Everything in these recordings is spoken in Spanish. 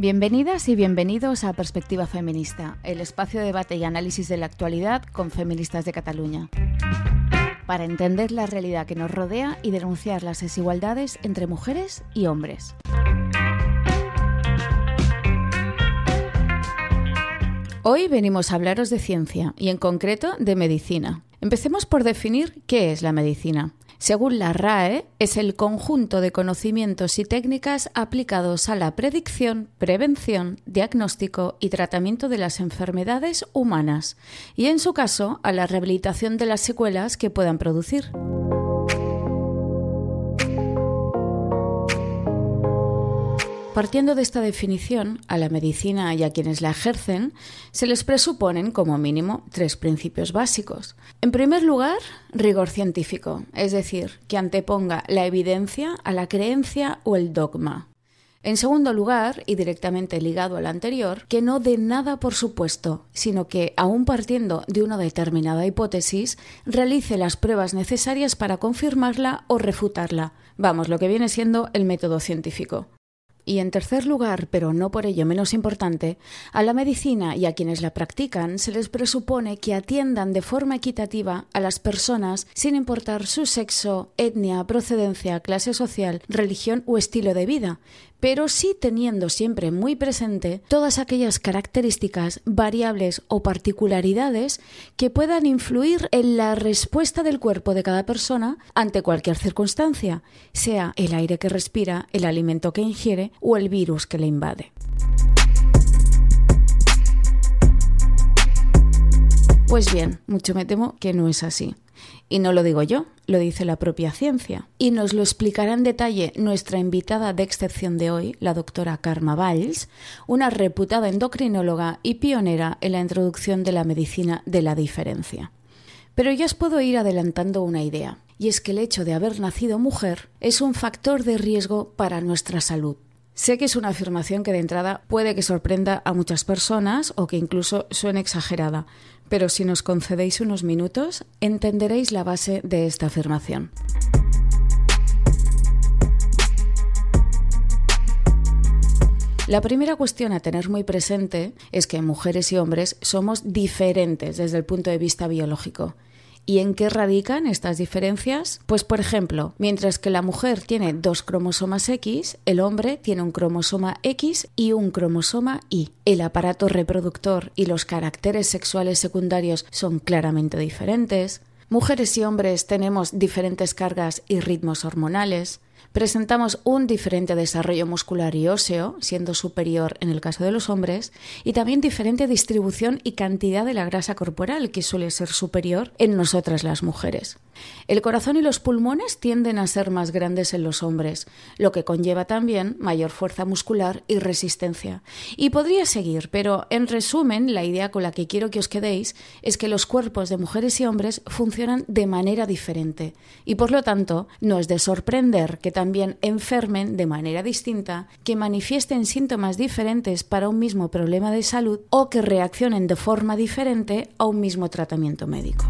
Bienvenidas y bienvenidos a Perspectiva Feminista, el espacio de debate y análisis de la actualidad con feministas de Cataluña. Para entender la realidad que nos rodea y denunciar las desigualdades entre mujeres y hombres. Hoy venimos a hablaros de ciencia y en concreto de medicina. Empecemos por definir qué es la medicina. Según la RAE, es el conjunto de conocimientos y técnicas aplicados a la predicción, prevención, diagnóstico y tratamiento de las enfermedades humanas y, en su caso, a la rehabilitación de las secuelas que puedan producir. Partiendo de esta definición, a la medicina y a quienes la ejercen se les presuponen como mínimo tres principios básicos. En primer lugar, rigor científico, es decir, que anteponga la evidencia a la creencia o el dogma. En segundo lugar, y directamente ligado al anterior, que no dé nada por supuesto, sino que, aun partiendo de una determinada hipótesis, realice las pruebas necesarias para confirmarla o refutarla. Vamos, lo que viene siendo el método científico. Y en tercer lugar, pero no por ello menos importante, a la medicina y a quienes la practican se les presupone que atiendan de forma equitativa a las personas sin importar su sexo, etnia, procedencia, clase social, religión o estilo de vida, pero sí teniendo siempre muy presente todas aquellas características, variables o particularidades que puedan influir en la respuesta del cuerpo de cada persona ante cualquier circunstancia, sea el aire que respira, el alimento que ingiere o el virus que le invade. Pues bien, mucho me temo que no es así. Y no lo digo yo, lo dice la propia ciencia. Y nos lo explicará en detalle nuestra invitada de excepción de hoy, la doctora Karma Valls, una reputada endocrinóloga y pionera en la introducción de la medicina de la diferencia. Pero ya os puedo ir adelantando una idea, y es que el hecho de haber nacido mujer es un factor de riesgo para nuestra salud. Sé que es una afirmación que de entrada puede que sorprenda a muchas personas o que incluso suene exagerada, pero si nos concedéis unos minutos, entenderéis la base de esta afirmación. La primera cuestión a tener muy presente es que mujeres y hombres somos diferentes desde el punto de vista biológico ¿Y en qué radican estas diferencias? Pues por ejemplo, mientras que la mujer tiene dos cromosomas X, el hombre tiene un cromosoma X y un cromosoma Y. El aparato reproductor y los caracteres sexuales secundarios son claramente diferentes. Mujeres y hombres tenemos diferentes cargas y ritmos hormonales. Presentamos un diferente desarrollo muscular y óseo, siendo superior en el caso de los hombres, y también diferente distribución y cantidad de la grasa corporal, que suele ser superior en nosotras las mujeres. El corazón y los pulmones tienden a ser más grandes en los hombres, lo que conlleva también mayor fuerza muscular y resistencia. Y podría seguir, pero en resumen, la idea con la que quiero que os quedéis es que los cuerpos de mujeres y hombres funcionan de manera diferente, y por lo tanto no es de sorprender que también enfermen de manera distinta, que manifiesten síntomas diferentes para un mismo problema de salud o que reaccionen de forma diferente a un mismo tratamiento médico.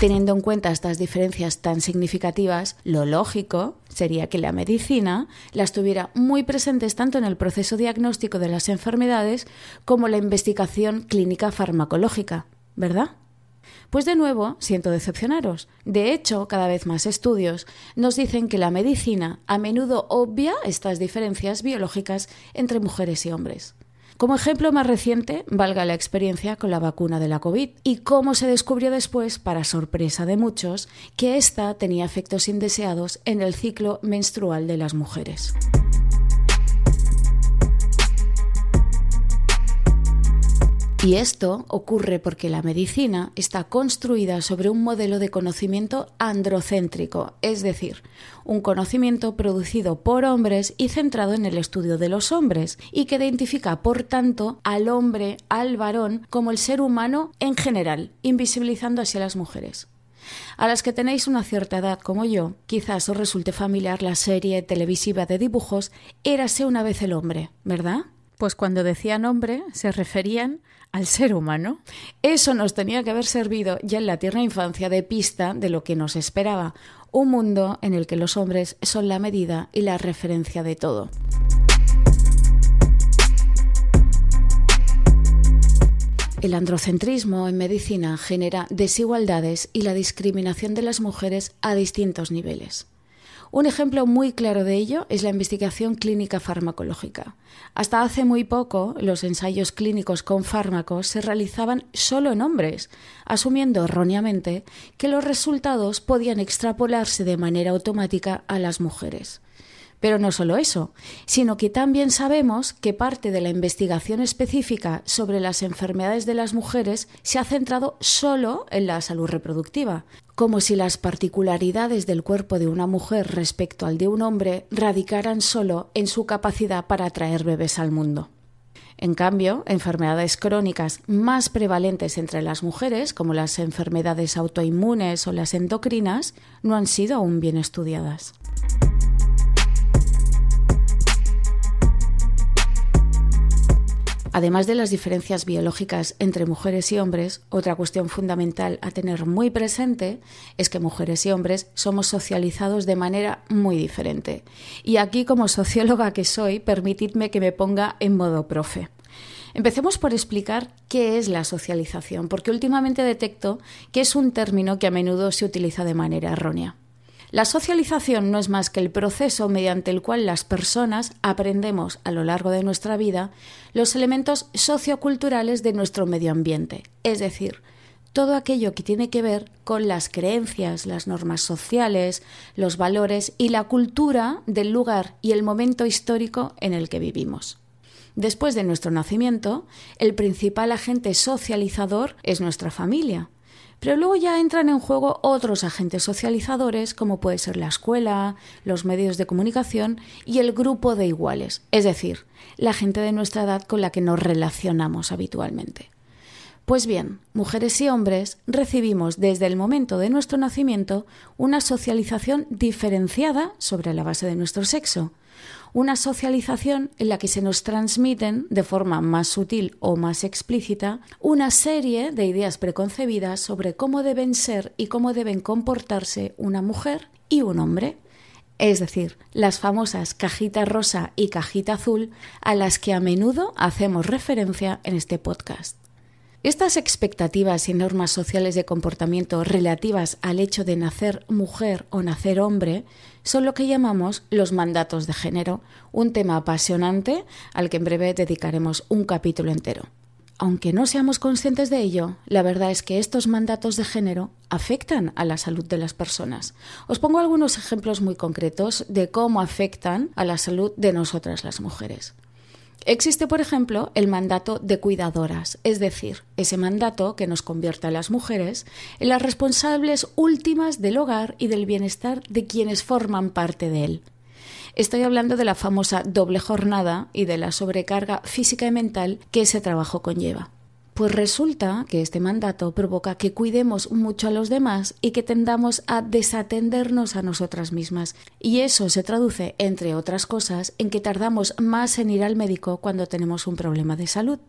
Teniendo en cuenta estas diferencias tan significativas, lo lógico sería que la medicina las tuviera muy presentes tanto en el proceso diagnóstico de las enfermedades como la investigación clínica farmacológica, ¿verdad? Pues de nuevo, siento decepcionaros. De hecho, cada vez más estudios nos dicen que la medicina a menudo obvia estas diferencias biológicas entre mujeres y hombres. Como ejemplo más reciente, valga la experiencia con la vacuna de la COVID y cómo se descubrió después, para sorpresa de muchos, que ésta tenía efectos indeseados en el ciclo menstrual de las mujeres. Y esto ocurre porque la medicina está construida sobre un modelo de conocimiento androcéntrico, es decir, un conocimiento producido por hombres y centrado en el estudio de los hombres, y que identifica, por tanto, al hombre, al varón, como el ser humano en general, invisibilizando así a las mujeres. A las que tenéis una cierta edad como yo, quizás os resulte familiar la serie televisiva de dibujos Érase una vez el hombre, ¿verdad? Pues cuando decían hombre se referían al ser humano. Eso nos tenía que haber servido ya en la tierna infancia de pista de lo que nos esperaba, un mundo en el que los hombres son la medida y la referencia de todo. El androcentrismo en medicina genera desigualdades y la discriminación de las mujeres a distintos niveles. Un ejemplo muy claro de ello es la investigación clínica farmacológica. Hasta hace muy poco, los ensayos clínicos con fármacos se realizaban solo en hombres, asumiendo erróneamente que los resultados podían extrapolarse de manera automática a las mujeres. Pero no solo eso, sino que también sabemos que parte de la investigación específica sobre las enfermedades de las mujeres se ha centrado solo en la salud reproductiva, como si las particularidades del cuerpo de una mujer respecto al de un hombre radicaran solo en su capacidad para traer bebés al mundo. En cambio, enfermedades crónicas más prevalentes entre las mujeres, como las enfermedades autoinmunes o las endocrinas, no han sido aún bien estudiadas. Además de las diferencias biológicas entre mujeres y hombres, otra cuestión fundamental a tener muy presente es que mujeres y hombres somos socializados de manera muy diferente. Y aquí, como socióloga que soy, permitidme que me ponga en modo profe. Empecemos por explicar qué es la socialización, porque últimamente detecto que es un término que a menudo se utiliza de manera errónea. La socialización no es más que el proceso mediante el cual las personas aprendemos a lo largo de nuestra vida los elementos socioculturales de nuestro medio ambiente, es decir, todo aquello que tiene que ver con las creencias, las normas sociales, los valores y la cultura del lugar y el momento histórico en el que vivimos. Después de nuestro nacimiento, el principal agente socializador es nuestra familia, pero luego ya entran en juego otros agentes socializadores, como puede ser la escuela, los medios de comunicación y el grupo de iguales, es decir, la gente de nuestra edad con la que nos relacionamos habitualmente. Pues bien, mujeres y hombres recibimos desde el momento de nuestro nacimiento una socialización diferenciada sobre la base de nuestro sexo una socialización en la que se nos transmiten de forma más sutil o más explícita una serie de ideas preconcebidas sobre cómo deben ser y cómo deben comportarse una mujer y un hombre. Es decir, las famosas cajita rosa y cajita azul a las que a menudo hacemos referencia en este podcast. Estas expectativas y normas sociales de comportamiento relativas al hecho de nacer mujer o nacer hombre son lo que llamamos los mandatos de género, un tema apasionante al que en breve dedicaremos un capítulo entero. Aunque no seamos conscientes de ello, la verdad es que estos mandatos de género afectan a la salud de las personas. Os pongo algunos ejemplos muy concretos de cómo afectan a la salud de nosotras las mujeres. Existe, por ejemplo, el mandato de cuidadoras, es decir, ese mandato que nos convierte a las mujeres en las responsables últimas del hogar y del bienestar de quienes forman parte de él. Estoy hablando de la famosa doble jornada y de la sobrecarga física y mental que ese trabajo conlleva. Pues resulta que este mandato provoca que cuidemos mucho a los demás y que tendamos a desatendernos a nosotras mismas. Y eso se traduce, entre otras cosas, en que tardamos más en ir al médico cuando tenemos un problema de salud.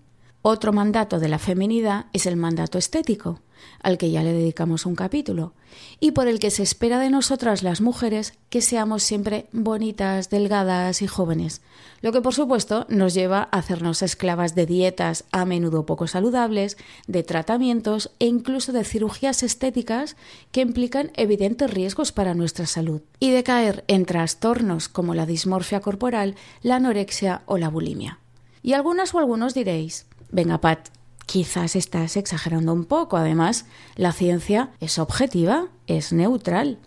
Otro mandato de la feminidad es el mandato estético, al que ya le dedicamos un capítulo, y por el que se espera de nosotras las mujeres que seamos siempre bonitas, delgadas y jóvenes, lo que por supuesto nos lleva a hacernos esclavas de dietas a menudo poco saludables, de tratamientos e incluso de cirugías estéticas que implican evidentes riesgos para nuestra salud, y de caer en trastornos como la dismorfia corporal, la anorexia o la bulimia. Y algunas o algunos diréis, Venga, Pat, quizás estás exagerando un poco. Además, la ciencia es objetiva, es neutral.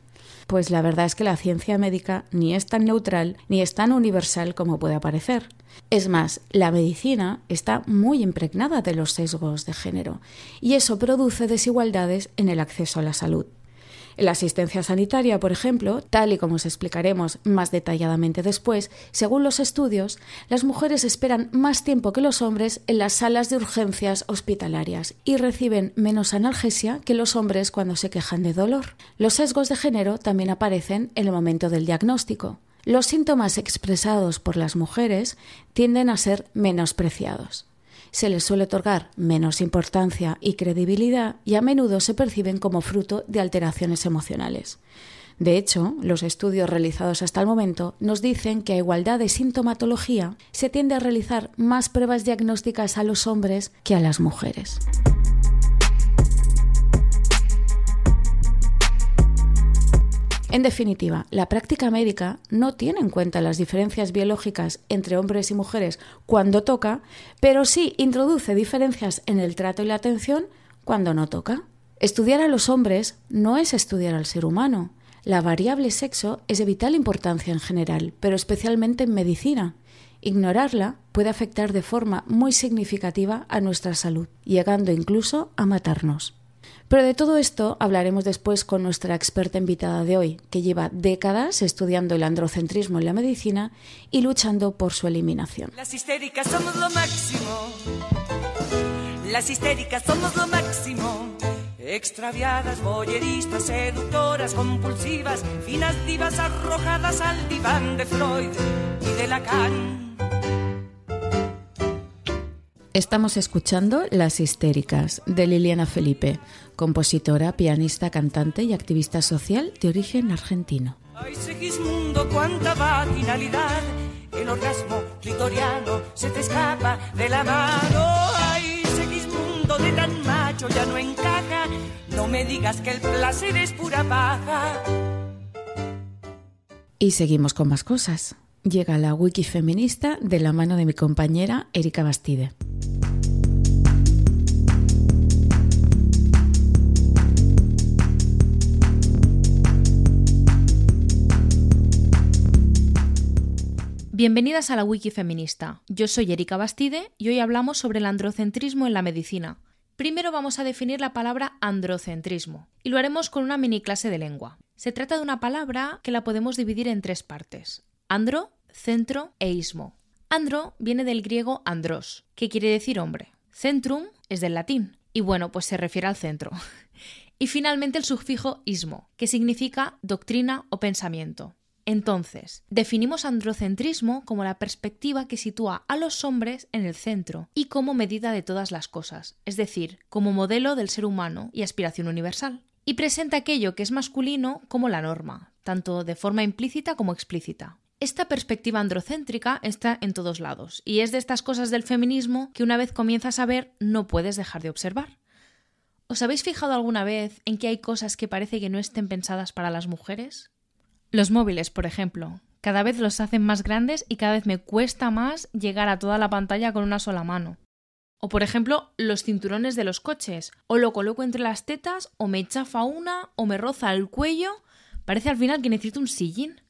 Pues la verdad es que la ciencia médica ni es tan neutral ni es tan universal como puede parecer. Es más, la medicina está muy impregnada de los sesgos de género y eso produce desigualdades en el acceso a la salud. En la asistencia sanitaria, por ejemplo, tal y como os explicaremos más detalladamente después, según los estudios, las mujeres esperan más tiempo que los hombres en las salas de urgencias hospitalarias y reciben menos analgesia que los hombres cuando se quejan de dolor. Los sesgos de género también aparecen en el momento del diagnóstico. los síntomas expresados por las mujeres tienden a ser menospreciados. Se les suele otorgar menos importancia y credibilidad y a menudo se perciben como fruto de alteraciones emocionales. De hecho, los estudios realizados hasta el momento nos dicen que a igualdad de sintomatología se tiende a realizar más pruebas diagnósticas a los hombres que a las mujeres. En definitiva, la práctica médica no tiene en cuenta las diferencias biológicas entre hombres y mujeres cuando toca, pero sí introduce diferencias en el trato y la atención cuando no toca. Estudiar a los hombres no es estudiar al ser humano. La variable sexo es de vital importancia en general, pero especialmente en medicina. Ignorarla puede afectar de forma muy significativa a nuestra salud, llegando incluso a matarnos. Pero de todo esto hablaremos después con nuestra experta invitada de hoy, que lleva décadas estudiando el androcentrismo en la medicina y luchando por su eliminación. Las histéricas somos lo máximo. Las histéricas somos lo máximo. Extraviadas, boyeristas, seductoras, compulsivas, finas divas arrojadas al diván de Freud y de Lacan. Estamos escuchando Las Histéricas de Liliana Felipe, compositora, pianista, cantante y activista social de origen argentino. Ay, Segismundo, cuánta vaginalidad. El orgasmo clitoriano se te escapa de la mano. Ay, Segismundo, de tan macho ya no encaja. No me digas que el placer es pura paja. Y seguimos con más cosas. Llega la wiki feminista de la mano de mi compañera Erika Bastide. Bienvenidas a la Wiki Feminista. Yo soy Erika Bastide y hoy hablamos sobre el androcentrismo en la medicina. Primero vamos a definir la palabra androcentrismo y lo haremos con una mini clase de lengua. Se trata de una palabra que la podemos dividir en tres partes: andro, centro e ismo. Andro viene del griego andros, que quiere decir hombre. Centrum es del latín y bueno, pues se refiere al centro. y finalmente el sufijo ismo, que significa doctrina o pensamiento. Entonces, definimos androcentrismo como la perspectiva que sitúa a los hombres en el centro y como medida de todas las cosas, es decir, como modelo del ser humano y aspiración universal. Y presenta aquello que es masculino como la norma, tanto de forma implícita como explícita. Esta perspectiva androcéntrica está en todos lados, y es de estas cosas del feminismo que una vez comienzas a ver no puedes dejar de observar. ¿Os habéis fijado alguna vez en que hay cosas que parece que no estén pensadas para las mujeres? Los móviles, por ejemplo. Cada vez los hacen más grandes y cada vez me cuesta más llegar a toda la pantalla con una sola mano. O por ejemplo, los cinturones de los coches. O lo coloco entre las tetas, o me chafa una, o me roza el cuello. Parece al final que necesito un sillín.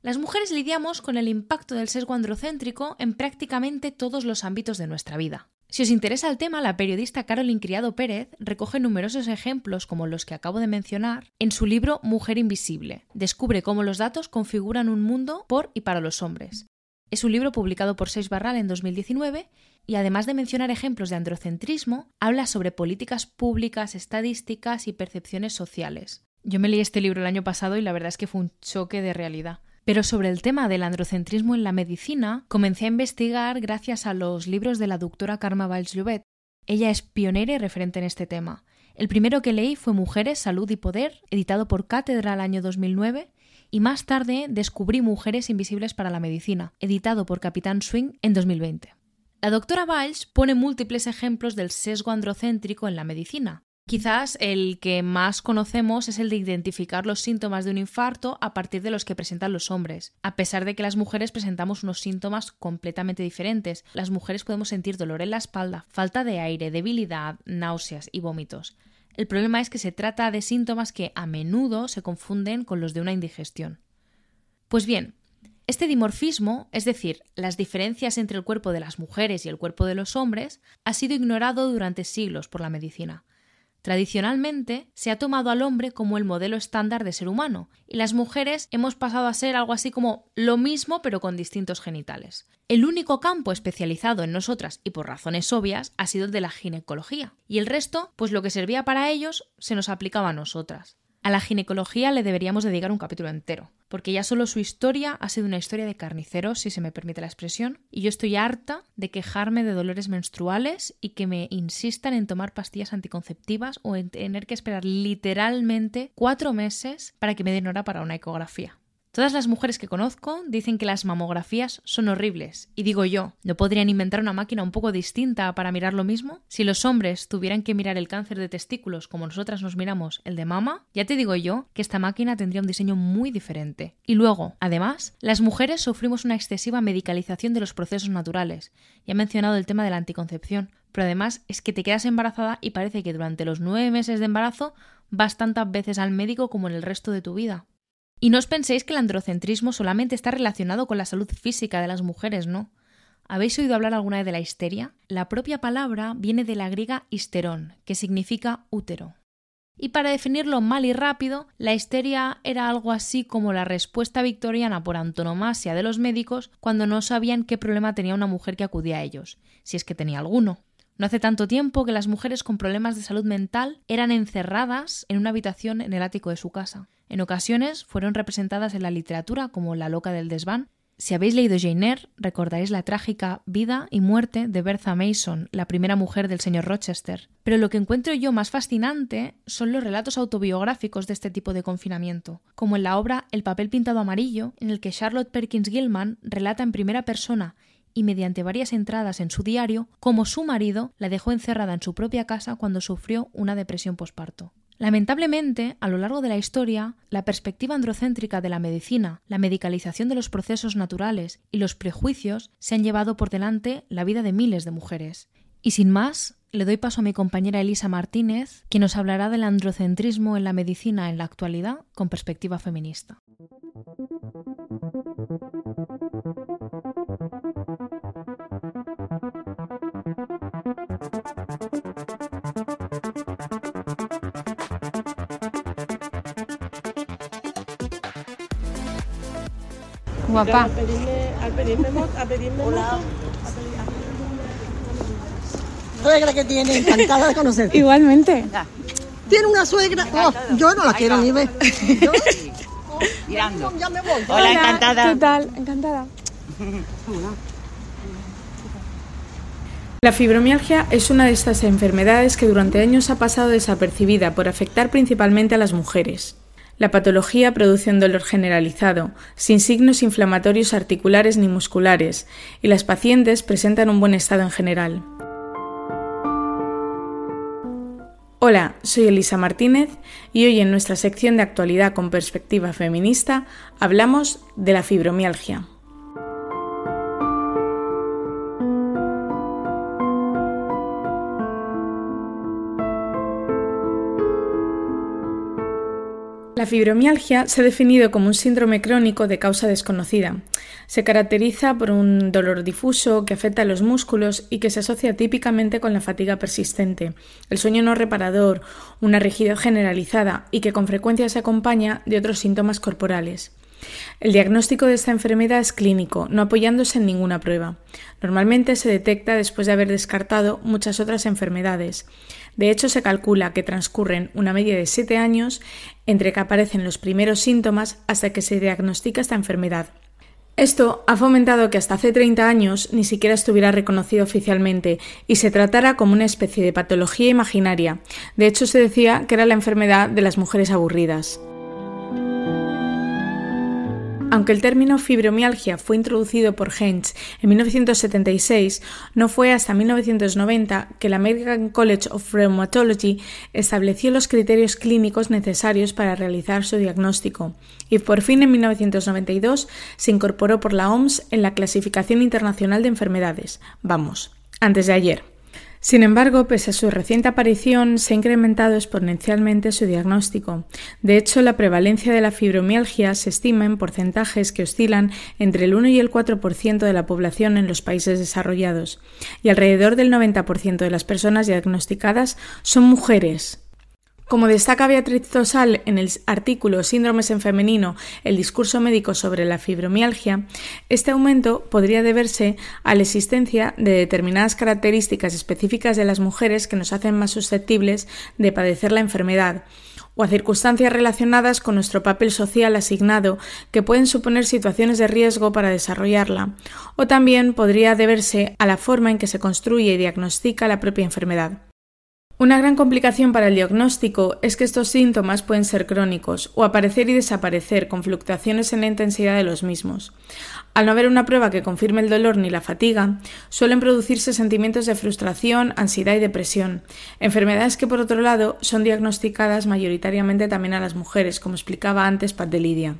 Las mujeres lidiamos con el impacto del sesgo androcéntrico en prácticamente todos los ámbitos de nuestra vida. Si os interesa el tema, la periodista Carolyn Criado Pérez recoge numerosos ejemplos como los que acabo de mencionar en su libro Mujer Invisible. Descubre cómo los datos configuran un mundo por y para los hombres. Es un libro publicado por Seis Barral en 2019 y además de mencionar ejemplos de androcentrismo, habla sobre políticas públicas, estadísticas y percepciones sociales. Yo me leí este libro el año pasado y la verdad es que fue un choque de realidad. Pero sobre el tema del androcentrismo en la medicina, comencé a investigar gracias a los libros de la doctora Karma valls Ella es pionera y referente en este tema. El primero que leí fue Mujeres, Salud y Poder, editado por Cátedra el año 2009, y más tarde descubrí Mujeres Invisibles para la Medicina, editado por Capitán Swing en 2020. La doctora Valls pone múltiples ejemplos del sesgo androcéntrico en la medicina, Quizás el que más conocemos es el de identificar los síntomas de un infarto a partir de los que presentan los hombres. A pesar de que las mujeres presentamos unos síntomas completamente diferentes, las mujeres podemos sentir dolor en la espalda, falta de aire, debilidad, náuseas y vómitos. El problema es que se trata de síntomas que a menudo se confunden con los de una indigestión. Pues bien, este dimorfismo, es decir, las diferencias entre el cuerpo de las mujeres y el cuerpo de los hombres, ha sido ignorado durante siglos por la medicina. Tradicionalmente se ha tomado al hombre como el modelo estándar de ser humano, y las mujeres hemos pasado a ser algo así como lo mismo pero con distintos genitales. El único campo especializado en nosotras, y por razones obvias, ha sido el de la ginecología, y el resto, pues lo que servía para ellos, se nos aplicaba a nosotras. A la ginecología le deberíamos dedicar un capítulo entero, porque ya solo su historia ha sido una historia de carniceros, si se me permite la expresión, y yo estoy harta de quejarme de dolores menstruales y que me insistan en tomar pastillas anticonceptivas o en tener que esperar literalmente cuatro meses para que me den hora para una ecografía. Todas las mujeres que conozco dicen que las mamografías son horribles. Y digo yo, ¿no podrían inventar una máquina un poco distinta para mirar lo mismo? Si los hombres tuvieran que mirar el cáncer de testículos como nosotras nos miramos el de mama, ya te digo yo que esta máquina tendría un diseño muy diferente. Y luego, además, las mujeres sufrimos una excesiva medicalización de los procesos naturales. Ya he mencionado el tema de la anticoncepción, pero además es que te quedas embarazada y parece que durante los nueve meses de embarazo vas tantas veces al médico como en el resto de tu vida. Y no os penséis que el androcentrismo solamente está relacionado con la salud física de las mujeres, ¿no? ¿Habéis oído hablar alguna vez de la histeria? La propia palabra viene de la griega histerón, que significa útero. Y para definirlo mal y rápido, la histeria era algo así como la respuesta victoriana por antonomasia de los médicos cuando no sabían qué problema tenía una mujer que acudía a ellos, si es que tenía alguno. No hace tanto tiempo que las mujeres con problemas de salud mental eran encerradas en una habitación en el ático de su casa. En ocasiones fueron representadas en la literatura como la loca del desván. Si habéis leído Jane Eyre, recordaréis la trágica vida y muerte de Bertha Mason, la primera mujer del señor Rochester. Pero lo que encuentro yo más fascinante son los relatos autobiográficos de este tipo de confinamiento, como en la obra El papel pintado amarillo, en el que Charlotte Perkins Gilman relata en primera persona y mediante varias entradas en su diario cómo su marido la dejó encerrada en su propia casa cuando sufrió una depresión posparto. Lamentablemente, a lo largo de la historia, la perspectiva androcéntrica de la medicina, la medicalización de los procesos naturales y los prejuicios se han llevado por delante la vida de miles de mujeres. Y sin más, le doy paso a mi compañera Elisa Martínez, quien nos hablará del androcentrismo en la medicina en la actualidad con perspectiva feminista. Guapa. Al pedirme, al pedirme, mo- a pedirme moto, suegra que tiene, encantada de conocer. Igualmente. Tiene una suegra, oh, yo no la quiero ni ver. Yo, Mirando. ya me voy. Hola, encantada. ¿Qué tal? Encantada. La fibromialgia es una de estas enfermedades que durante años ha pasado desapercibida por afectar principalmente a las mujeres. La patología produce un dolor generalizado, sin signos inflamatorios articulares ni musculares, y las pacientes presentan un buen estado en general. Hola, soy Elisa Martínez y hoy en nuestra sección de actualidad con perspectiva feminista hablamos de la fibromialgia. Fibromialgia se ha definido como un síndrome crónico de causa desconocida. Se caracteriza por un dolor difuso que afecta a los músculos y que se asocia típicamente con la fatiga persistente, el sueño no reparador, una rigidez generalizada y que con frecuencia se acompaña de otros síntomas corporales. El diagnóstico de esta enfermedad es clínico, no apoyándose en ninguna prueba. Normalmente se detecta después de haber descartado muchas otras enfermedades. De hecho, se calcula que transcurren una media de 7 años entre que aparecen los primeros síntomas hasta que se diagnostica esta enfermedad. Esto ha fomentado que hasta hace 30 años ni siquiera estuviera reconocido oficialmente y se tratara como una especie de patología imaginaria. De hecho, se decía que era la enfermedad de las mujeres aburridas. Aunque el término fibromialgia fue introducido por Heinz en 1976, no fue hasta 1990 que el American College of Rheumatology estableció los criterios clínicos necesarios para realizar su diagnóstico, y por fin en 1992 se incorporó por la OMS en la Clasificación Internacional de Enfermedades. Vamos, antes de ayer. Sin embargo, pese a su reciente aparición, se ha incrementado exponencialmente su diagnóstico. De hecho, la prevalencia de la fibromialgia se estima en porcentajes que oscilan entre el 1 y el 4% de la población en los países desarrollados, y alrededor del 90% de las personas diagnosticadas son mujeres. Como destaca Beatriz Tosal en el artículo Síndromes en femenino, el discurso médico sobre la fibromialgia, este aumento podría deberse a la existencia de determinadas características específicas de las mujeres que nos hacen más susceptibles de padecer la enfermedad, o a circunstancias relacionadas con nuestro papel social asignado que pueden suponer situaciones de riesgo para desarrollarla, o también podría deberse a la forma en que se construye y diagnostica la propia enfermedad. Una gran complicación para el diagnóstico es que estos síntomas pueden ser crónicos o aparecer y desaparecer con fluctuaciones en la intensidad de los mismos. Al no haber una prueba que confirme el dolor ni la fatiga, suelen producirse sentimientos de frustración, ansiedad y depresión, enfermedades que por otro lado son diagnosticadas mayoritariamente también a las mujeres, como explicaba antes Pat de Lidia.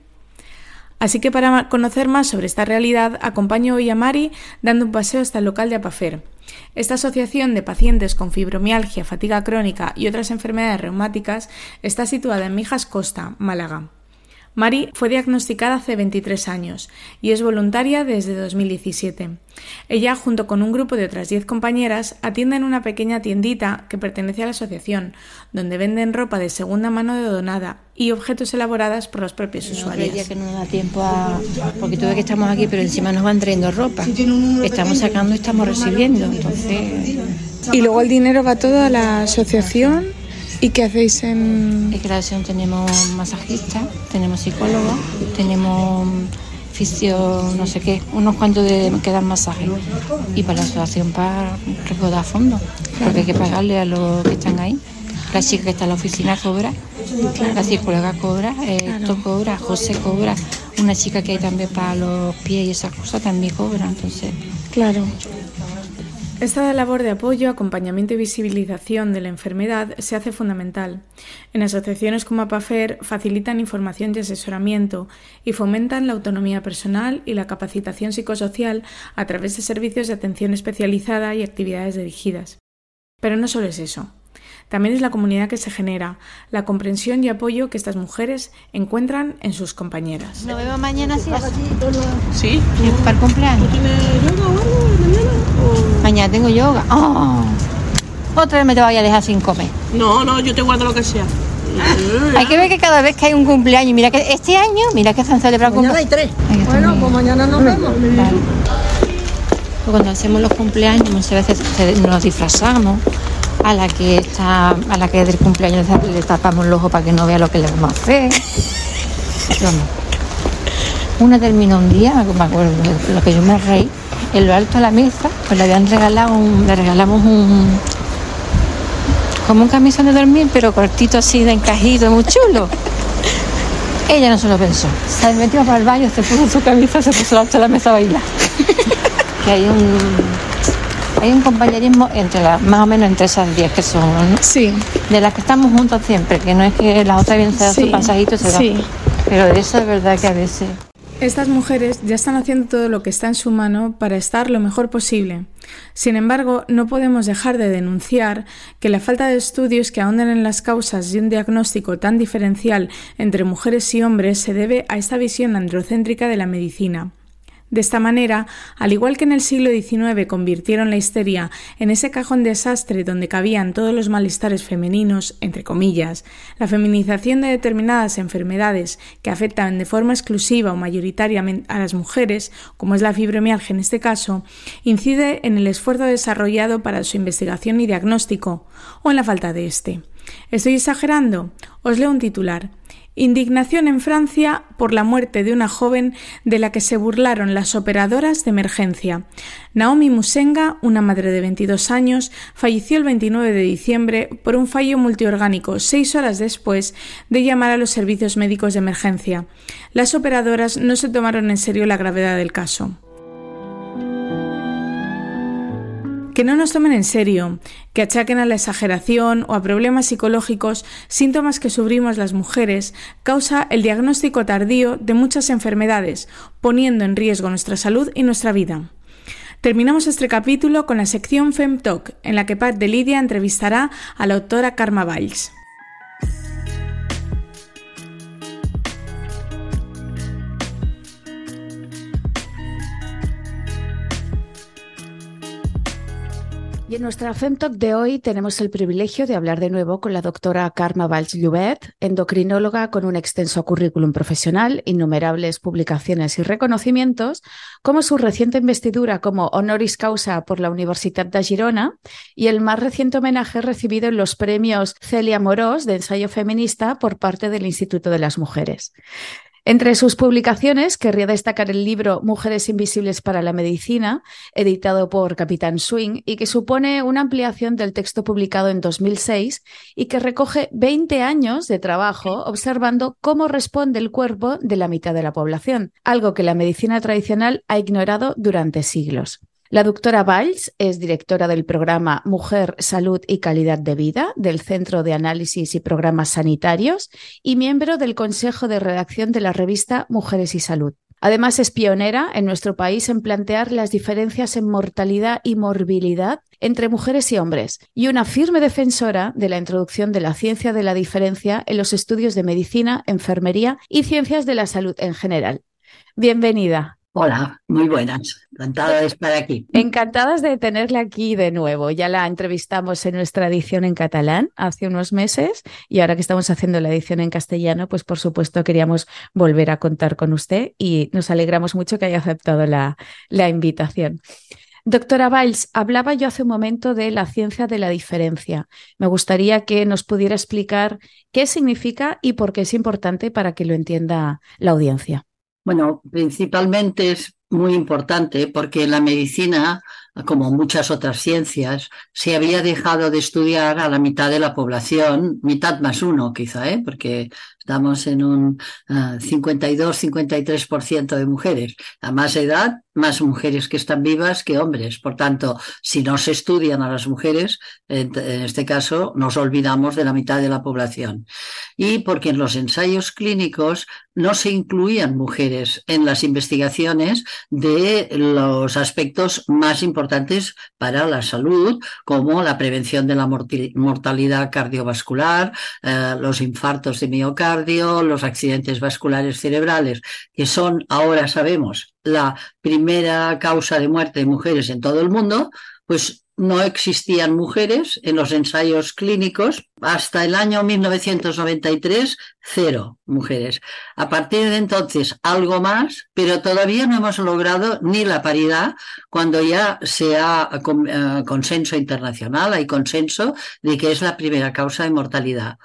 Así que para conocer más sobre esta realidad, acompaño hoy a Mari dando un paseo hasta el local de Apafer. Esta asociación de pacientes con fibromialgia, fatiga crónica y otras enfermedades reumáticas está situada en Mijas Costa, Málaga. Mari fue diagnosticada hace 23 años y es voluntaria desde 2017. Ella, junto con un grupo de otras 10 compañeras, atiende en una pequeña tiendita que pertenece a la asociación, donde venden ropa de segunda mano de donada y objetos elaboradas por los propios no usuarios. que no nos da tiempo a... Porque tú ves que estamos aquí, pero encima nos van trayendo ropa. Estamos sacando y estamos recibiendo, entonces... Y luego el dinero va todo a la asociación. ¿Y qué hacéis en...? En la asociación tenemos masajistas, tenemos psicólogos, tenemos fisio, no sé qué, unos cuantos de que dan masaje. Y para la asociación para recaudar fondos, porque hay que pagarle a los que están ahí. La chica que está en la oficina cobra, la psicóloga cobra, esto cobra, José cobra, una chica que hay también para los pies y esas cosas también cobra, entonces... Claro. Esta labor de apoyo, acompañamiento y visibilización de la enfermedad se hace fundamental. En asociaciones como APAFER facilitan información y asesoramiento y fomentan la autonomía personal y la capacitación psicosocial a través de servicios de atención especializada y actividades dirigidas. Pero no solo es eso. También es la comunidad que se genera, la comprensión y apoyo que estas mujeres encuentran en sus compañeras. Nos vemos mañana, sí. Sí. Para el cumpleaños. ¿Tienes yoga o algo mañana? Mañana tengo yoga. Oh. Otra vez me te vaya a dejar sin comer. No, no, yo te guardo lo que sea. Hay que ver que cada vez que hay un cumpleaños, mira que este año, mira que se han celebrado Mañana hay cumpleaños. tres. Bueno, pues mañana nos vemos. Cuando hacemos los cumpleaños muchas veces nos disfrazamos. A la que está, a la que es del cumpleaños le tapamos el ojo para que no vea lo que le vamos a hacer. Una terminó un día, me acuerdo, lo que yo me reí, en lo alto de la mesa, pues le habían regalado un, le regalamos un como un camisón de dormir, pero cortito así de encajito, muy chulo. Ella no se lo pensó. Se metió para el baño, se puso su camisa, se puso alto de la mesa a bailar. que hay un hay un compañerismo entre las, más o menos entre esas 10 que somos, ¿no? Sí, De las que estamos juntas siempre, que no es que la otra bien se da Sí, su pasajito y se va. sí. Pero de eso es verdad que a veces. Estas mujeres ya están haciendo todo lo que está en su mano para estar lo mejor posible. Sin embargo, no podemos dejar de denunciar que la falta de estudios que ahonden en las causas de un diagnóstico tan diferencial entre mujeres y hombres se debe a esta visión androcéntrica de la medicina. De esta manera, al igual que en el siglo XIX convirtieron la histeria en ese cajón desastre donde cabían todos los malestares femeninos, entre comillas, la feminización de determinadas enfermedades que afectan de forma exclusiva o mayoritariamente a las mujeres, como es la fibromialgia en este caso, incide en el esfuerzo desarrollado para su investigación y diagnóstico, o en la falta de este. ¿Estoy exagerando? Os leo un titular. Indignación en Francia por la muerte de una joven de la que se burlaron las operadoras de emergencia. Naomi Musenga, una madre de 22 años, falleció el 29 de diciembre por un fallo multiorgánico seis horas después de llamar a los servicios médicos de emergencia. Las operadoras no se tomaron en serio la gravedad del caso. Que no nos tomen en serio, que achaquen a la exageración o a problemas psicológicos síntomas que sufrimos las mujeres, causa el diagnóstico tardío de muchas enfermedades, poniendo en riesgo nuestra salud y nuestra vida. Terminamos este capítulo con la sección FemTalk, en la que Pat de Lidia entrevistará a la autora Karma Valls. Y en nuestra FemTalk de hoy tenemos el privilegio de hablar de nuevo con la doctora Karma Valls Llobet, endocrinóloga con un extenso currículum profesional, innumerables publicaciones y reconocimientos, como su reciente investidura como honoris causa por la Universidad de Girona y el más reciente homenaje recibido en los premios Celia Morós de ensayo feminista por parte del Instituto de las Mujeres. Entre sus publicaciones, querría destacar el libro Mujeres Invisibles para la Medicina, editado por Capitán Swing, y que supone una ampliación del texto publicado en 2006 y que recoge 20 años de trabajo observando cómo responde el cuerpo de la mitad de la población, algo que la medicina tradicional ha ignorado durante siglos. La doctora Valls es directora del programa Mujer, Salud y Calidad de Vida del Centro de Análisis y Programas Sanitarios y miembro del Consejo de Redacción de la revista Mujeres y Salud. Además, es pionera en nuestro país en plantear las diferencias en mortalidad y morbilidad entre mujeres y hombres y una firme defensora de la introducción de la ciencia de la diferencia en los estudios de medicina, enfermería y ciencias de la salud en general. Bienvenida. Hola, muy buenas. Encantada de estar aquí. Encantadas de tenerla aquí de nuevo. Ya la entrevistamos en nuestra edición en catalán hace unos meses y ahora que estamos haciendo la edición en castellano, pues por supuesto queríamos volver a contar con usted y nos alegramos mucho que haya aceptado la, la invitación. Doctora Valls, hablaba yo hace un momento de la ciencia de la diferencia. Me gustaría que nos pudiera explicar qué significa y por qué es importante para que lo entienda la audiencia. Bueno, principalmente es muy importante porque la medicina, como muchas otras ciencias, se había dejado de estudiar a la mitad de la población, mitad más uno quizá, ¿eh? porque estamos en un 52-53% ah, de mujeres. A más edad, más mujeres que están vivas que hombres. Por tanto, si no se estudian a las mujeres, en, este caso nos olvidamos de la mitad de la población. Y porque en los ensayos clínicos no se incluían mujeres en las investigaciones de los aspectos más importantes para la salud, como la prevención de la mortalidad cardiovascular, eh, los infartos de miocardio, los accidentes vasculares cerebrales, que son, ahora sabemos, la primera causa de muerte de mujeres en todo el mundo, pues no existían mujeres en los ensayos clínicos. Hasta el año 1993, cero mujeres. A partir de entonces, algo más, pero todavía no hemos logrado ni la paridad cuando ya sea eh, consenso internacional, hay consenso de que es la primera causa de mortalidad.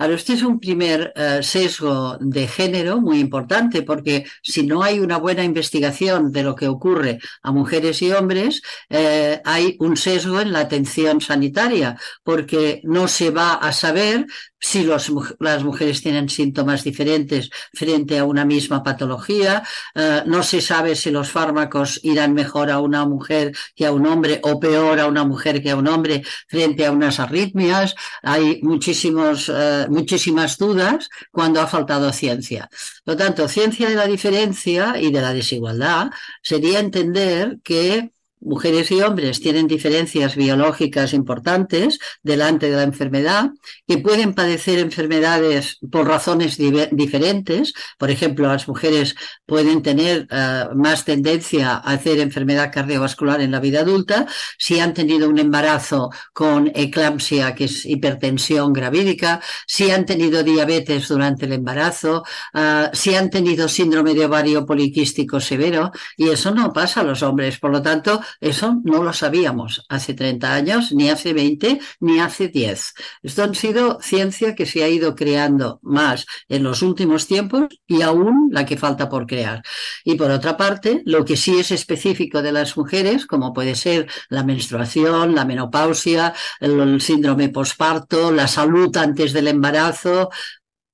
Ahora, este es un primer eh, sesgo de género muy importante porque si no hay una buena investigación de lo que ocurre a mujeres y hombres, eh, hay un sesgo en la atención sanitaria porque no se va a saber si las mujeres tienen síntomas diferentes frente a una misma patología, eh, no se sabe si los fármacos irán mejor a una mujer que a un hombre o peor a una mujer que a un hombre frente a unas arritmias. Hay muchísimos, eh, muchísimas dudas cuando ha faltado ciencia. Por lo tanto, ciencia de la diferencia y de la desigualdad sería entender que mujeres y hombres tienen diferencias biológicas importantes delante de la enfermedad, que pueden padecer enfermedades por razones diferentes. Por ejemplo, las mujeres pueden tener eh, más tendencia a hacer enfermedad cardiovascular en la vida adulta si han tenido un embarazo con eclampsia, que es hipertensión gravídica, si han tenido diabetes durante el embarazo, eh, si han tenido síndrome de ovario poliquístico severo, y eso no pasa a los hombres. Por lo tanto, eso no lo sabíamos hace 30 años, ni hace 20, ni hace 10. Esto ha sido ciencia que se ha ido creando más en los últimos tiempos y aún la que falta por crear. Y por otra parte, lo que sí es específico de las mujeres, como puede ser la menstruación, la menopausia, el, síndrome posparto, la salud antes del embarazo,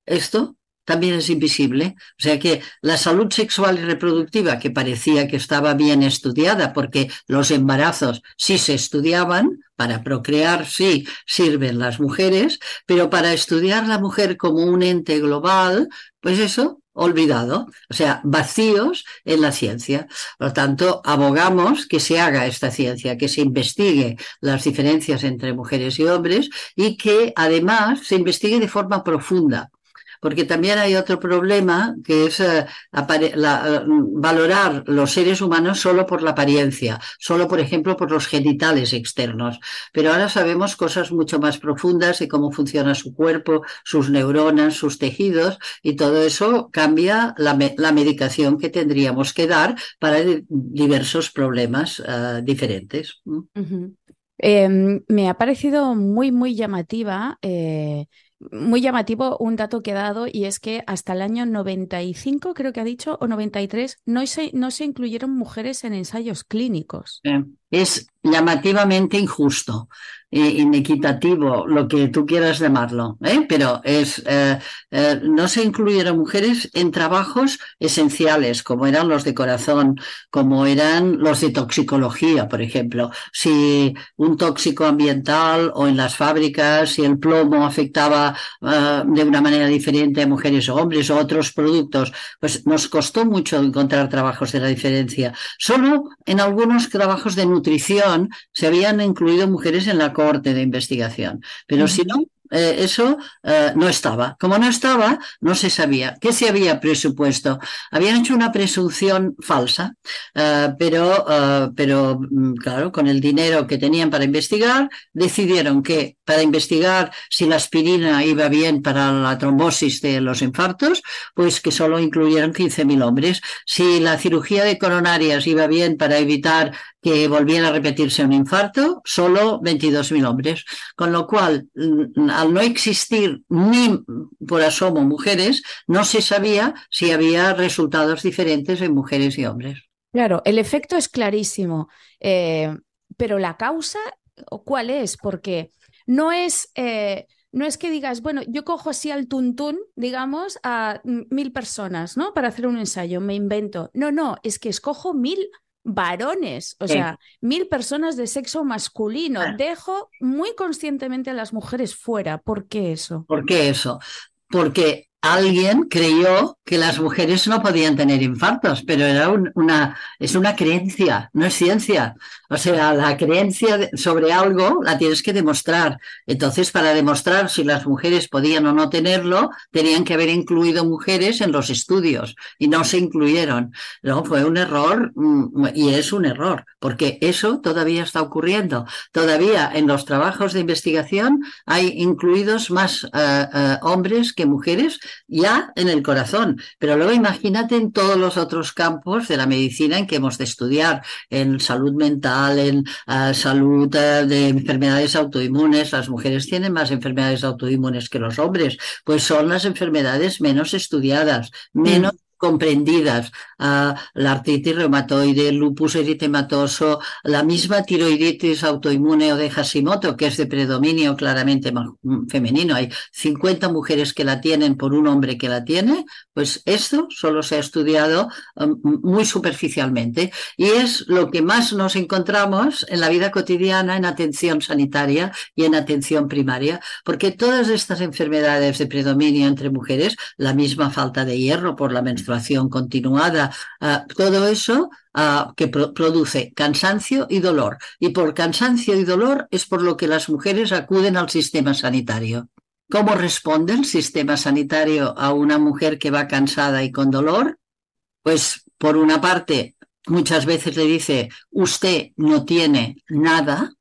esto también es invisible. O sea que la salud sexual y reproductiva, que parecía que estaba bien estudiada, porque los embarazos sí se estudiaban, para procrear sí sirven las mujeres, pero para estudiar la mujer como un ente global, pues eso olvidado, o sea, vacíos en la ciencia. Por lo tanto, abogamos que se haga esta ciencia, que se investigue las diferencias entre mujeres y hombres y que además se investigue de forma profunda porque también hay otro problema que es eh, la, valorar los seres humanos solo por la apariencia, solo, por ejemplo, por los genitales externos. Pero ahora sabemos cosas mucho más profundas de cómo funciona su cuerpo, sus neuronas, sus tejidos, y todo eso cambia la, la medicación que tendríamos que dar para diversos problemas uh, diferentes. Eh, me ha parecido muy, muy llamativa eh, muy llamativo un dato que ha dado y es que hasta el año 95, creo que ha dicho, o 93, no se, no se incluyeron mujeres en ensayos clínicos. Es llamativamente injusto, inequitativo, lo que tú quieras llamarlo, ¿eh? pero es, eh, eh, no se incluyeron mujeres en trabajos esenciales, como eran los de corazón, como eran los de toxicología, por ejemplo. Si un tóxico ambiental o en las fábricas, si el plomo afectaba de una manera diferente a mujeres o hombres o otros productos, pues nos costó mucho encontrar trabajos de la diferencia. Solo en algunos trabajos de nutrición se habían incluido mujeres en la corte de investigación, pero si no, eh, eso eh, no estaba. Como no estaba, no se sabía. ¿Qué se había presupuesto? Habían hecho una presunción falsa, eh, pero, pero mm, claro, con el dinero que tenían para investigar, decidieron que para investigar si la aspirina iba bien para la trombosis de los infartos, pues que solo incluyeron 15.000 hombres. Si la cirugía de coronarias iba bien para evitar que volviera a repetirse un infarto, solo 22.000 hombres. Con lo cual, mm, al no existir ni por asomo mujeres, no se sabía si había resultados diferentes en mujeres y hombres. Claro, el efecto es clarísimo, eh, pero la causa, ¿cuál es? Porque no es... Eh, no es que digas, bueno, yo cojo así al tuntún, digamos, a mil personas, ¿no? Para hacer un ensayo, me invento. No, no, es que escojo mil varones, o sea, mil personas de sexo masculino. Ah. Dejo muy conscientemente a las mujeres fuera. ¿Por qué eso? ¿Por qué eso? Porque alguien creyó que las mujeres no podían tener infartos, pero era una, es una creencia, no es ciencia. O sea, la creencia sobre algo la tienes que demostrar. Entonces, para demostrar si las mujeres podían o no tenerlo, tenían que haber incluido mujeres en los estudios y no se incluyeron. No, fue un error mm, y es un error, porque eso todavía está ocurriendo. Todavía en los trabajos de investigación hay incluidos más eh, eh, hombres que mujeres ya en el corazón. Pero luego imagínate en todos los otros campos de la medicina en que hemos de estudiar, en salud mental, en eh, salud eh, de enfermedades autoinmunes. Las mujeres tienen más enfermedades autoinmunes que los hombres, pues son las enfermedades menos estudiadas, menos comprendidas, la artritis reumatoide, lupus eritematoso, la misma tiroiditis autoinmune o de Hashimoto, que es de predominio claramente femenino. Hay 50 mujeres que la tienen por un hombre que la tiene, pues esto solo se ha estudiado um, muy superficialmente. Y es lo que más nos encontramos en la vida cotidiana en atención sanitaria y en atención primaria, porque todas estas enfermedades de predominio entre mujeres, la misma falta de hierro por la menstruación, continuada, ah, todo eso ah, que produce cansancio y dolor. Y por cansancio y dolor es por lo que las mujeres acuden al sistema sanitario. ¿Cómo responde el sistema sanitario a una mujer que va cansada y con dolor? Pues por una parte, muchas veces le dice, usted no tiene nada,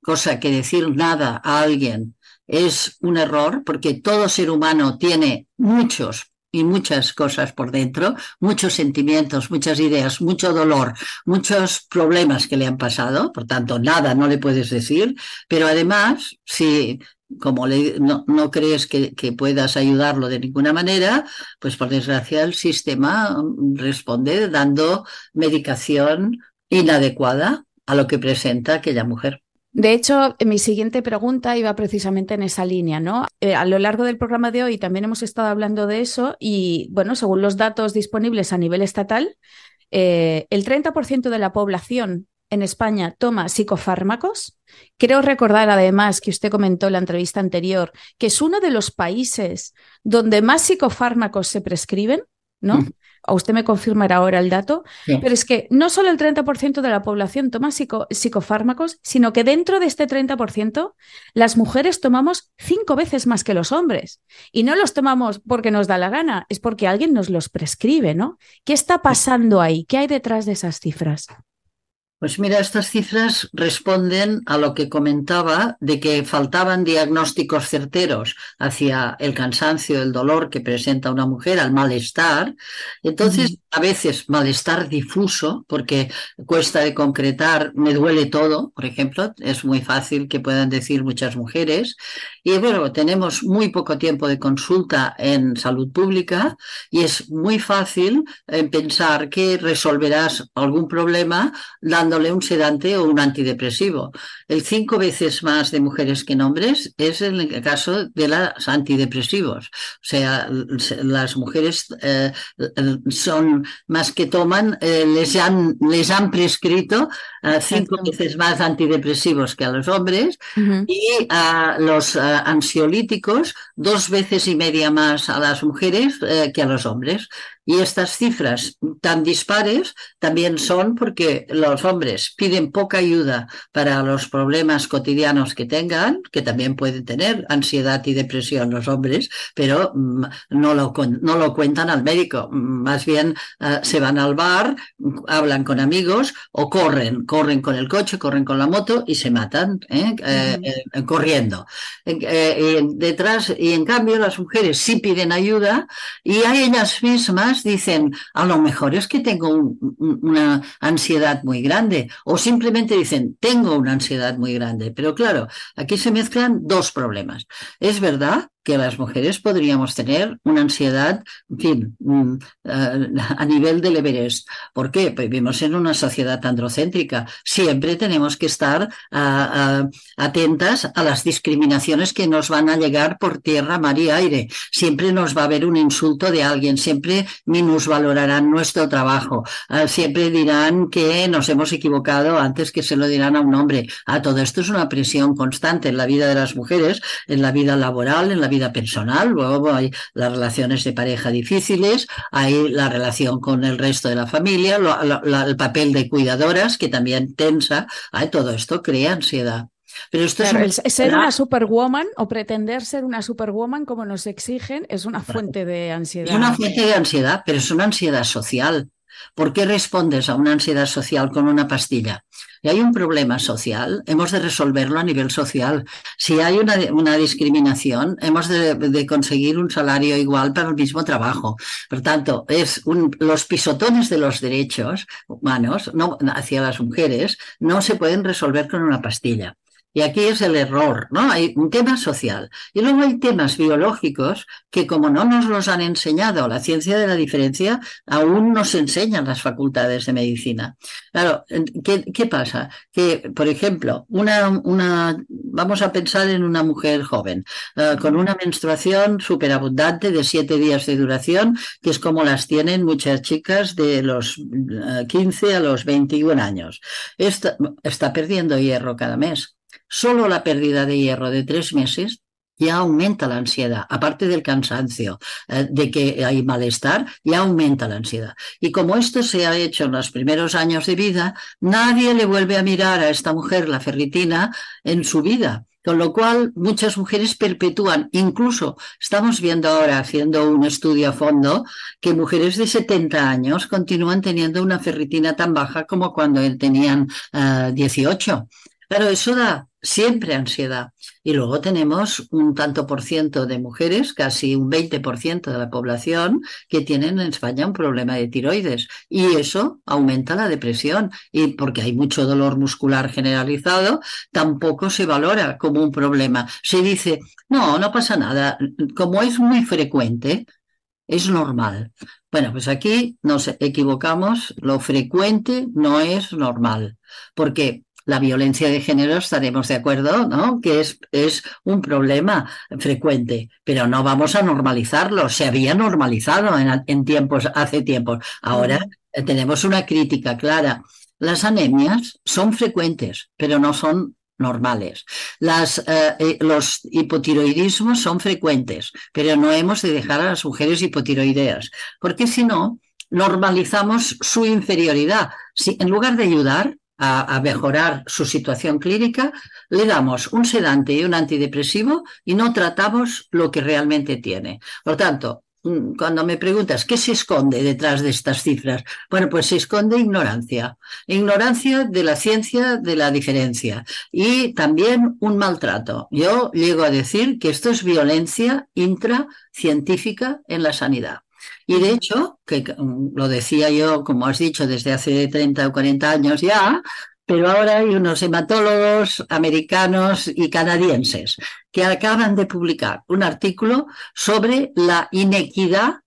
cosa que decir nada a alguien es un error porque todo ser humano tiene muchos y muchas cosas por dentro, muchos sentimientos, muchas ideas, mucho dolor, muchos problemas que le han pasado, por tanto, nada no le puedes decir, pero además, si como le, no, no, crees que, que, puedas ayudarlo de ninguna manera, pues por desgracia el sistema responde dando medicación inadecuada a lo que presenta aquella mujer. De hecho, mi siguiente pregunta iba precisamente en esa línea, ¿no? Eh, a lo largo del programa de hoy también hemos estado hablando de eso y, bueno, según los datos disponibles a nivel estatal, eh, el 30% de la población en España toma psicofármacos. Creo recordar además que usted comentó en la entrevista anterior que es uno de los países donde más psicofármacos se prescriben, ¿no? O usted me confirmará ahora el dato, Sí. pero es que no solo el 30% de la población toma psico- psicofármacos, sino que dentro de este 30%, las mujeres tomamos cinco veces más que los hombres. Y no los tomamos porque nos da la gana, es porque alguien nos los prescribe, ¿no? ¿Qué está pasando ahí? ¿Qué hay detrás de esas cifras? Pues mira, estas cifras responden a lo que comentaba de que faltaban diagnósticos certeros hacia el cansancio, el dolor que presenta una mujer, al malestar. Entonces, a veces malestar difuso, porque cuesta de concretar, me duele todo, por ejemplo, es muy fácil que puedan decir muchas mujeres. Y bueno, tenemos muy poco tiempo de consulta en salud pública y es muy fácil eh, pensar que resolverás algún problema dándole un sedante o un antidepresivo. El cinco veces más de mujeres que en hombres es en el caso de los antidepresivos. O sea, las mujeres eh, son más que toman, eh, les, han, les han prescrito eh, cinco veces más antidepresivos que a los hombres y a los ansiolíticos dos veces y media más a las mujeres que a los hombres. Y estas cifras tan dispares también son porque los hombres piden poca ayuda para los problemas cotidianos que tengan, que también pueden tener ansiedad y depresión los hombres, pero mm, no lo, no lo cuentan al médico. Mm, Más bien eh, se van al bar, hablan con amigos o corren, corren con el coche, corren con la moto y se matan ¿eh? Eh, eh, corriendo. Detrás, y en cambio las mujeres sí piden ayuda y a ellas mismas dicen, a lo mejor es que tengo un- un- una ansiedad muy grande o simplemente dicen, tengo una ansiedad muy grande. Pero claro, aquí se mezclan dos problemas. Es verdad que las mujeres podríamos tener una ansiedad, en fin, mm, eh, a nivel del Everest. ¿Por qué? Pues vivimos en una sociedad androcéntrica. Siempre tenemos que estar ah, ah, atentas a las discriminaciones que nos van a llegar por tierra, mar y aire. Siempre nos va a haber un insulto de alguien, siempre minusvalorarán nuestro trabajo, ah, siempre dirán que nos hemos equivocado antes que se lo dirán a un hombre. Ah, todo esto es una presión constante en la vida de las mujeres, en la vida laboral, en la vida personal. Luego hay las relaciones de pareja difíciles, hay la relación con el resto de la familia, lo- lo- la- el papel de cuidadoras que también tensa. Ah, todo esto crea ansiedad. Pero esto Claro, es ser una superwoman o pretender ser una superwoman como nos exigen es una fuente de Es ansiedad. una fuente de ansiedad, pero es una ansiedad social. ¿Por qué respondes a una ansiedad social con una pastilla? Y hay un problema social, hemos de resolverlo a nivel social. Si hay una, discriminación, hemos de, conseguir un salario igual para el mismo trabajo. Por tanto, es los pisotones de los derechos humanos no, hacia las mujeres no se pueden resolver con una pastilla. Y aquí es el error, ¿no? Hay un tema social. Y luego hay temas biológicos que como no nos los han enseñado, la ciencia de la diferencia aún nos enseñan las facultades de medicina. Claro, ¿qué, qué pasa? Que, por ejemplo, una, una, vamos a pensar en una mujer joven eh, con una menstruación superabundante de siete días de duración, que es como las tienen muchas chicas de los eh, 15 a los 21 años. Está, está perdiendo hierro cada mes. Solo la pérdida de hierro de tres meses ya aumenta la ansiedad, aparte del cansancio, eh, de que hay malestar, ya aumenta la ansiedad. Y como esto se ha hecho en los primeros años de vida, nadie le vuelve a mirar a esta mujer la ferritina en su vida. Con lo cual, muchas mujeres perpetúan, incluso estamos viendo ahora, haciendo un estudio a fondo, que mujeres de 70 años continúan teniendo una ferritina tan baja como cuando tenían eh, 18. Claro, eso da siempre ansiedad. Y luego tenemos un tanto por ciento de mujeres, casi un 20% de la población, que tienen en España un problema de tiroides. Y eso aumenta la depresión. Y porque hay mucho dolor muscular generalizado, tampoco se valora como un problema. Se dice, no, no pasa nada. Como es muy frecuente, es normal. Bueno, pues aquí nos equivocamos. Lo frecuente no es normal. Porque la violencia de género estaremos de acuerdo, ¿no? Que es, es un problema frecuente, pero no vamos a normalizarlo. Se había normalizado en, en tiempos, hace tiempos. Ahora eh, tenemos una crítica clara. Las anemias son frecuentes, pero no son normales. Las, eh, los hipotiroidismos son frecuentes, pero no hemos de dejar a las mujeres hipotiroideas, porque si no, normalizamos su inferioridad. Si en lugar de ayudar, a, mejorar su situación clínica, le damos un sedante y un antidepresivo y no tratamos lo que realmente tiene. Por tanto, mm, cuando me preguntas qué se esconde detrás de estas cifras, bueno, pues se esconde ignorancia, ignorancia de la ciencia de la diferencia y también un maltrato. Yo llego a decir que esto es violencia intracientífica en la sanidad. Y de hecho, que mm, lo decía yo, como has dicho, desde hace 30 o 40 años ya, pero ahora hay unos hematólogos americanos y canadienses que acaban de publicar un artículo sobre la inequidad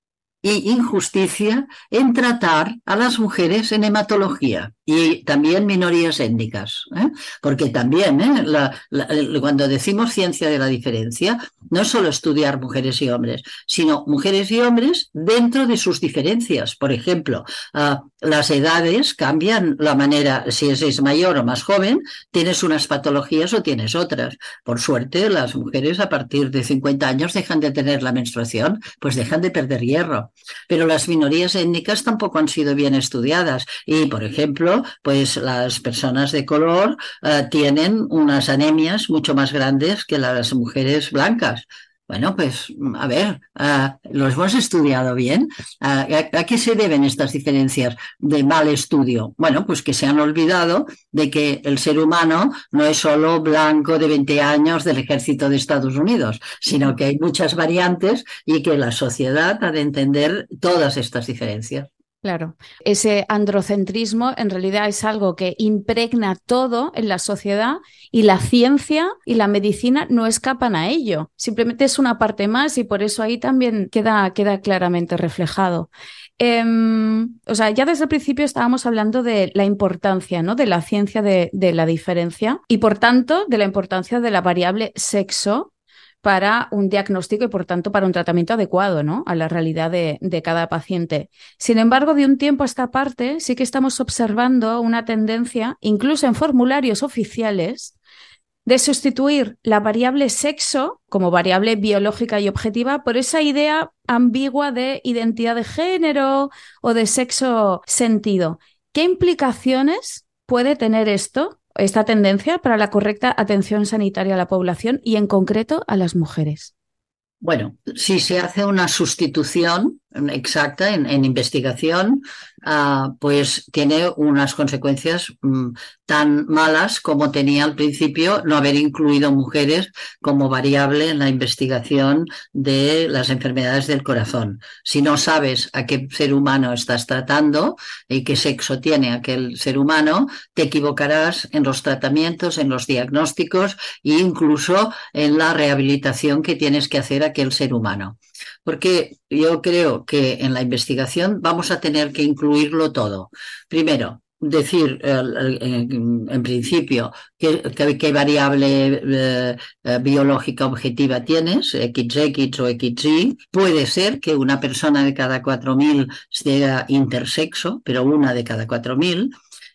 y injusticia en tratar a las mujeres en hematología y también minorías étnicas, ¿eh? porque también ¿eh? cuando decimos ciencia de la diferencia, no es solo estudiar mujeres y hombres, sino mujeres y hombres dentro de sus diferencias. Por ejemplo, ah, las edades cambian la manera, si es mayor o más joven, tienes unas patologías o tienes otras. Por suerte, las mujeres a partir de 50 años dejan de tener la menstruación, pues dejan de perder hierro. Pero las minorías étnicas tampoco han sido bien estudiadas y, por ejemplo, pues las personas de color eh, tienen unas anemias mucho más grandes que las mujeres blancas. Bueno, pues a ver, uh, ¿los hemos estudiado bien? ¿A, qué se deben estas diferencias de mal estudio? Bueno, pues que se han olvidado de que el ser humano no es solo blanco de 20 años del ejército de Estados Unidos, sino que hay muchas variantes y que la sociedad ha de entender todas estas diferencias. Claro, ese androcentrismo en realidad es algo que impregna todo en la sociedad y la ciencia y la medicina no escapan a ello. Simplemente es una parte más y por eso ahí también queda, queda claramente reflejado. Em, o sea, ya desde el principio estábamos hablando de la importancia, ¿no? De la ciencia de, de la diferencia y por tanto de la importancia de la variable sexo para un diagnóstico y, por tanto, para un tratamiento adecuado ¿no? a la realidad de, cada paciente. Sin embargo, de un tiempo a esta parte, sí que estamos observando una tendencia, incluso en formularios oficiales, de sustituir la variable sexo como variable biológica y objetiva por esa idea ambigua de identidad de género o de sexo sentido. ¿Qué implicaciones puede tener esto esta tendencia para la correcta atención sanitaria a la población y en concreto a las mujeres? Bueno, si se hace una sustitución exacta en, investigación, ah, pues tiene unas consecuencias mm, tan malas como tenía al principio no haber incluido mujeres como variable en la investigación de las enfermedades del corazón. Si no sabes a qué ser humano estás tratando y qué sexo tiene aquel ser humano, te equivocarás en los tratamientos, en los diagnósticos e incluso en la rehabilitación que tienes que hacer a aquel ser humano porque yo creo que en la investigación vamos a tener que incluirlo todo. Primero, decir en principio qué, variable eh, eh, biológica objetiva tienes, XX o XY. Puede ser que una persona de cada 4.000 sea intersexo, pero una de cada 4.000.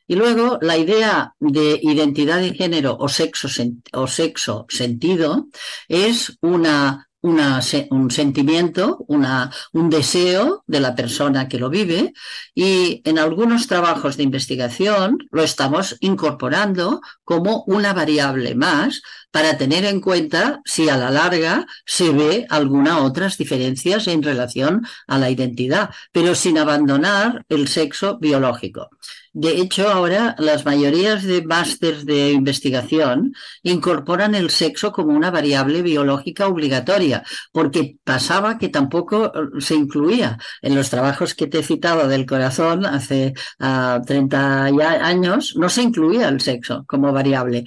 Y luego la idea de identidad de género o sexo, o sexo sentido es una un sentimiento, una, un deseo de la persona que lo vive y en algunos trabajos de investigación lo estamos incorporando como una variable más para tener en cuenta si a la larga se ve alguna otras diferencias en relación a la identidad, pero sin abandonar el sexo biológico. De hecho, ahora las mayorías de másteres de investigación incorporan el sexo como una variable biológica obligatoria, porque pasaba que tampoco eh, se incluía. En los trabajos que te he citado del corazón hace 30 ah, años, no se incluía el sexo como variable.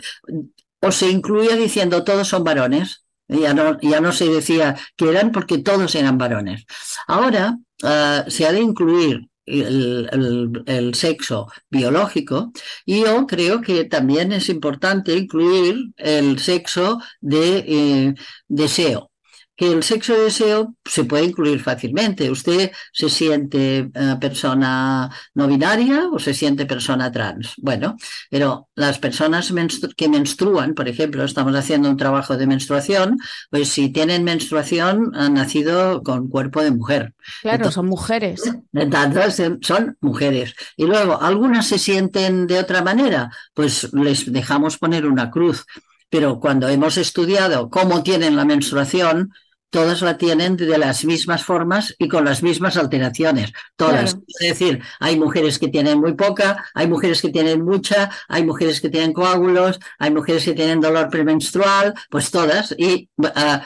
O se incluía diciendo todos son varones. Ya no, ya no se decía que eran porque todos eran varones. Ahora ah, se ha de incluir el, sexo biológico. Y yo creo que también es importante incluir el sexo de eh, deseo que el sexo deseo se puede incluir fácilmente. Usted se siente eh, persona no binaria o se siente persona trans. Bueno, pero las personas que menstruan, por ejemplo, estamos haciendo un trabajo de menstruación, pues si tienen menstruación han nacido con cuerpo de mujer. Claro, son mujeres. Entonces, son mujeres. Y luego, algunas se sienten de otra manera, pues les dejamos poner una cruz pero cuando hemos estudiado cómo tienen la menstruación, todas la tienen de las mismas formas y con las mismas alteraciones, todas. Es decir, hay mujeres que tienen muy poca, hay mujeres que tienen mucha, hay mujeres que tienen coágulos, hay mujeres que tienen dolor premenstrual, pues todas. Y ah,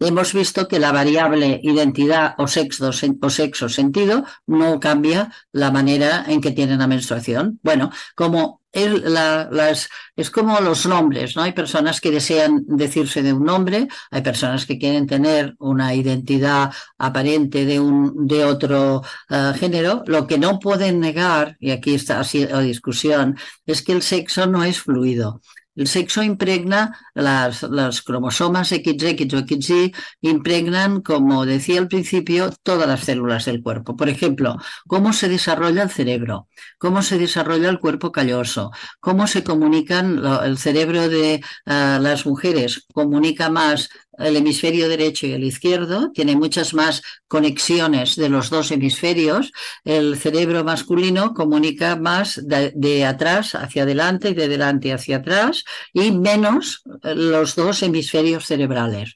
hemos visto que la variable identidad o sexo, o sexo sentido no cambia la manera en que tienen la menstruación. Bueno, como las, es como los nombres, ¿no? Hay personas que desean decirse de un nombre, hay personas que quieren tener una identidad aparente de, un, de otro eh, género. Lo que no pueden negar, y aquí está la discusión, es que el sexo no es fluido. El sexo impregna las, los cromosomas XX o XY, impregnan, como decía al principio, todas las células del cuerpo. Por ejemplo, cómo se desarrolla el cerebro, cómo se desarrolla el cuerpo calloso, cómo se comunican el cerebro de eh, las mujeres, comunica más el hemisferio derecho y el izquierdo, tiene muchas más conexiones de los dos hemisferios. El cerebro masculino comunica más de, atrás hacia adelante y de delante hacia atrás y menos los dos hemisferios cerebrales.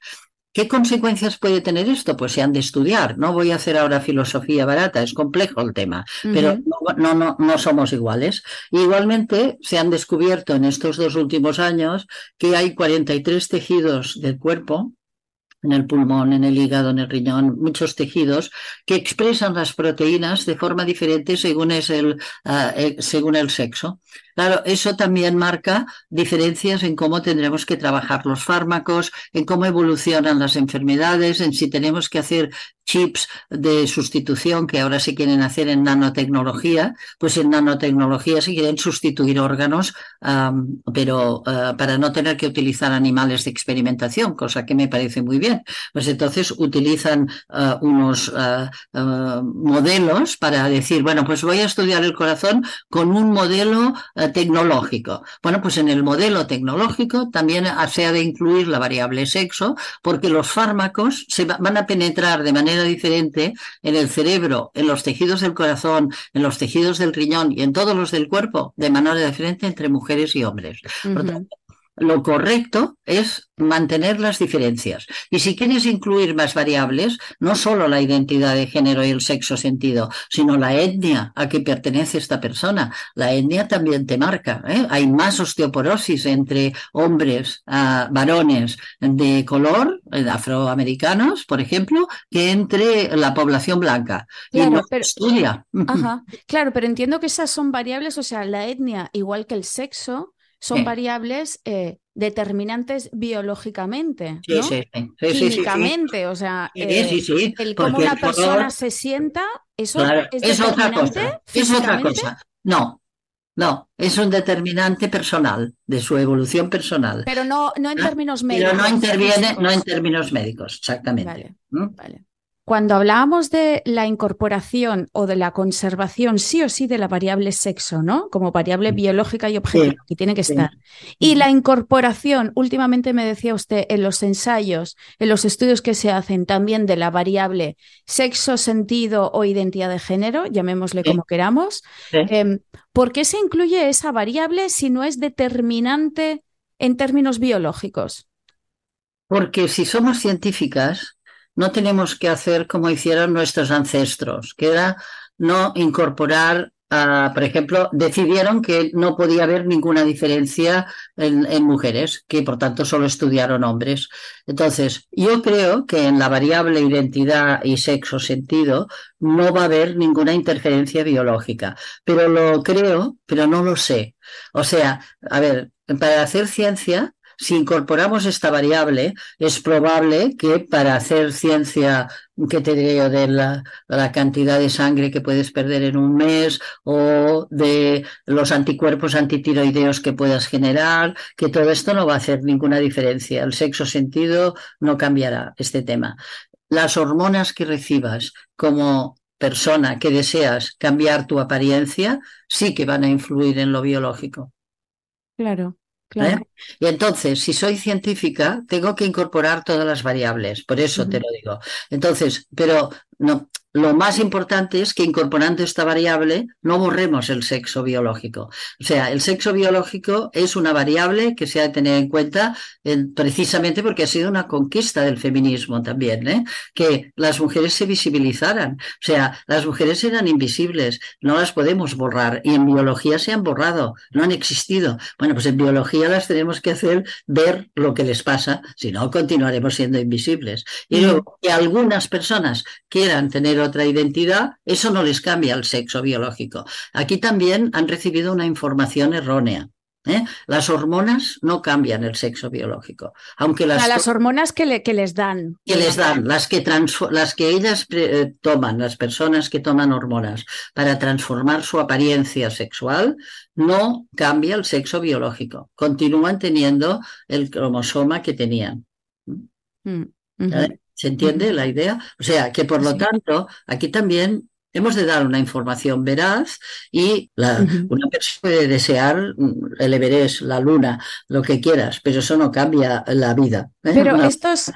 ¿Qué consecuencias puede tener esto? Pues se han de estudiar. No voy a hacer ahora filosofía barata, es complejo el tema, pero no, no, no somos iguales. Igualmente, se han descubierto en estos dos últimos años que hay 43 tejidos del cuerpo en el pulmón, en el hígado, en el riñón, muchos tejidos que expresan las proteínas de forma diferente según, es el, ah, eh, según el sexo. Claro, eso también marca diferencias en cómo tendremos que trabajar los fármacos, en cómo evolucionan las enfermedades, en si tenemos que hacer chips de sustitución que ahora se quieren hacer en nanotecnología, pues en nanotecnología se quieren sustituir órganos, pero ah, para no tener que utilizar animales de experimentación, cosa que me parece muy bien. Pues entonces utilizan ah, unos ah, modelos para decir, bueno, pues voy a estudiar el corazón con un modelo tecnológico. Bueno, pues en el modelo tecnológico también se ha de incluir la variable sexo, porque los fármacos se van a penetrar de manera diferente en el cerebro, en los tejidos del corazón, en los tejidos del riñón y en todos los del cuerpo de manera diferente entre mujeres y hombres lo correcto es mantener las diferencias. Y si quieres incluir más variables, no solo la identidad de género y el sexo sentido, sino la etnia a que pertenece esta persona. La etnia también te marca. ¿eh? Hay más osteoporosis entre hombres, ah, varones de color, eh, afroamericanos, por ejemplo, que entre la población blanca. Claro, pero, estudia. Claro, pero entiendo que esas son variables, o sea, la etnia, igual que el sexo, son variables eh, determinantes biológicamente, ¿no? Sí, sí, Químicamente, o sea, eh, el cómo una persona se sienta, eso es, otra cosa. Es otra cosa. No, no, es un determinante personal, de su evolución personal. Pero no, no en términos médicos. Pero no interviene, no en términos médicos, exactamente. Vale, ¿Mm? vale. Cuando hablábamos de la incorporación o de la conservación, sí o sí, de la variable sexo, ¿no? Como variable biológica y objetiva, que tiene que estar. Y la incorporación, últimamente me decía usted, en los ensayos, en los estudios que se hacen también de la variable sexo, sentido o identidad de género, llamémosle como queramos, em, ¿por qué se incluye esa variable si no es determinante en términos biológicos? Porque si somos científicas, no tenemos que hacer como hicieron nuestros ancestros, que era no incorporar, por ejemplo, decidieron que no podía haber ninguna diferencia en, mujeres, que por tanto solo estudiaron hombres. Entonces, yo creo que en la variable identidad y sexo sentido no va a haber ninguna interferencia biológica, pero lo creo, pero no lo sé. O sea, a ver, para hacer ciencia si incorporamos esta variable, es probable que para hacer ciencia, que te digo, de la, la, cantidad de sangre que puedes perder en un mes o de los anticuerpos antitiroideos que puedas generar, que todo esto no va a hacer ninguna diferencia. El sexo sentido no cambiará este tema. Las hormonas que recibas como persona que deseas cambiar tu apariencia, sí que van a influir en lo biológico. Claro. Claro. ¿Eh? Y entonces, si soy científica, tengo que incorporar todas las variables, por eso uh -huh. te lo digo. Entonces, pero no, lo más importante es que incorporando esta variable no borremos el sexo biológico. O sea, el sexo biológico es una variable que se ha de tener en cuenta en, precisamente porque ha sido una conquista del feminismo también, ¿eh? que las mujeres se visibilizaran. O sea, las mujeres eran invisibles, no las podemos borrar y en biología se han borrado, no han existido. Bueno, pues en biología las tenemos que hacer ver lo que les pasa, si no continuaremos siendo invisibles. Y luego, que algunas personas quieran tener otra identidad, eso no les cambia el sexo biológico. Aquí también han recibido una información errónea. ¿eh? Las hormonas no cambian el sexo biológico, aunque las, a las hormonas que, le, que, les dan. Que les dan, las que, las que ellas eh, toman, las personas que toman hormonas para transformar su apariencia sexual, no cambia el sexo biológico. Continúan teniendo el cromosoma que tenían. Mm. ¿Se entiende la idea? O sea, que por lo sí. tanto, aquí también hemos de dar una información veraz y la, uh -huh. una persona puede desear el Everest, la luna, lo que quieras, pero eso no cambia la vida. ¿eh? Pero una... estos...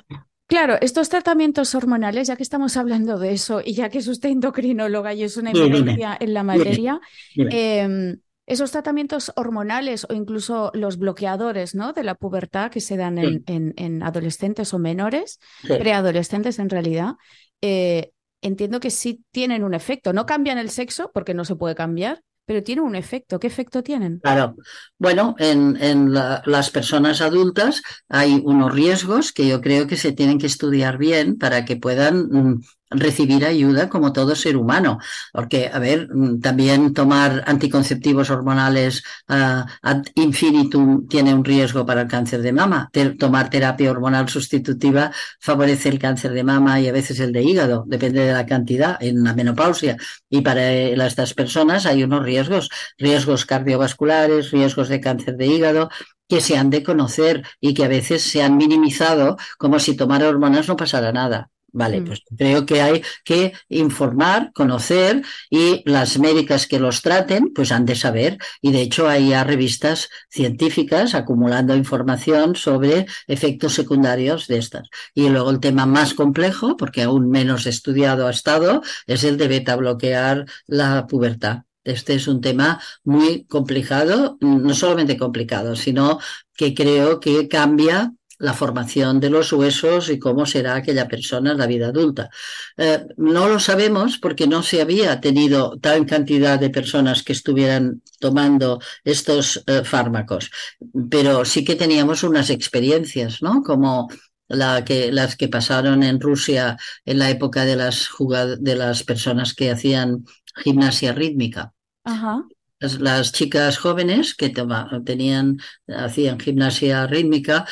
Claro, estos tratamientos hormonales, ya que estamos hablando de eso y ya que es usted endocrinóloga y es una eminencia en la materia, dime, dime. Eh, esos tratamientos hormonales o incluso los bloqueadores ¿no? de la pubertad que se dan en, sí. en, en adolescentes o menores, sí. preadolescentes en realidad, eh, entiendo que sí tienen un efecto. No cambian el sexo porque no se puede cambiar, pero tienen un efecto. ¿Qué efecto tienen? Claro. Bueno, en, en la, las personas adultas hay unos riesgos que yo creo que se tienen que estudiar bien para que puedan mm, recibir ayuda como todo ser humano, porque, a ver, mm, también tomar anticonceptivos hormonales uh, ad infinitum tiene un riesgo para el cáncer de mama. Tomar terapia hormonal sustitutiva favorece el cáncer de mama y a veces el de hígado, depende de la cantidad en la menopausia. Y para estas personas hay unos riesgos, riesgos cardiovasculares, riesgos de cáncer de hígado, que se han de conocer y que a veces se han minimizado como si tomar hormonas no pasara nada. Vale, pues creo que hay que informar, conocer y las médicas que los traten pues han de saber y de hecho hay ya revistas científicas acumulando información sobre efectos secundarios de estas. Y luego el tema más complejo, porque aún menos estudiado ha estado, es el de beta bloquear la pubertad. Este es un tema muy complicado, no solamente complicado, sino que creo que cambia la formación de los huesos y cómo será aquella persona en la vida adulta. Eh, no lo sabemos porque no se había tenido tal cantidad de personas que estuvieran tomando estos eh, fármacos, pero sí que teníamos unas experiencias, ¿no? Como las que pasaron en Rusia en la época de las, de las personas que hacían gimnasia rítmica. Ajá las, las, chicas jóvenes que toma, tenían, hacían gimnasia rítmica,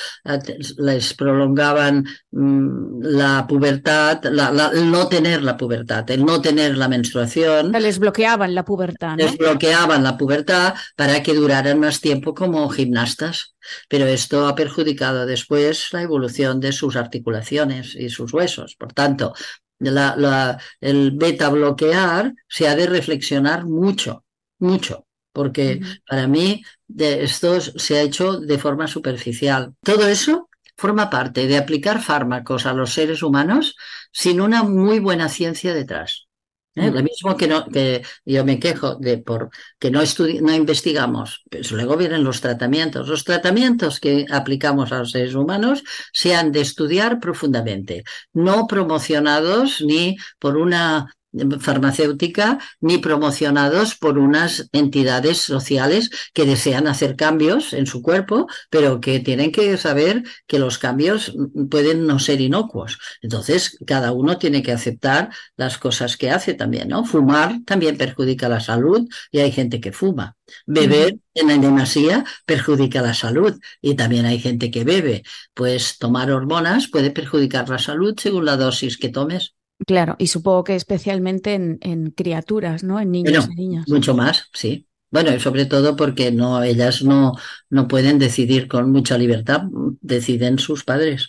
les prolongaban mmm, la pubertad, la, la, el no tener la pubertad, el no tener la menstruación. Les bloqueaban la pubertad. ¿no? Les bloqueaban la pubertad para que duraran más tiempo como gimnastas. Pero esto ha perjudicado después la evolución de sus articulaciones y sus huesos. Por tanto, la, la, el beta bloquear se ha de reflexionar mucho mucho, porque para mí de esto se ha hecho de forma superficial. Todo eso forma parte de aplicar fármacos a los seres humanos sin una muy buena ciencia detrás. ¿Eh? Lo mismo que, no, que yo me quejo de por que no, no investigamos, pues luego vienen los tratamientos. Los tratamientos que aplicamos a los seres humanos se han de estudiar profundamente, no promocionados ni por una farmacéutica ni promocionados por unas entidades sociales que desean hacer cambios en su cuerpo, pero que tienen que saber que los cambios pueden no ser inocuos. Entonces, cada uno tiene que aceptar las cosas que hace también, ¿no? Fumar también perjudica la salud y hay gente que fuma. Beber en la demasía perjudica la salud y también hay gente que bebe. Pues tomar hormonas puede perjudicar la salud según la dosis que tomes. Claro, y supongo que especialmente en, criaturas, ¿no? En niños y niñas. Mucho más, sí. Bueno, y sobre todo porque no, ellas no, no pueden decidir con mucha libertad, deciden sus padres.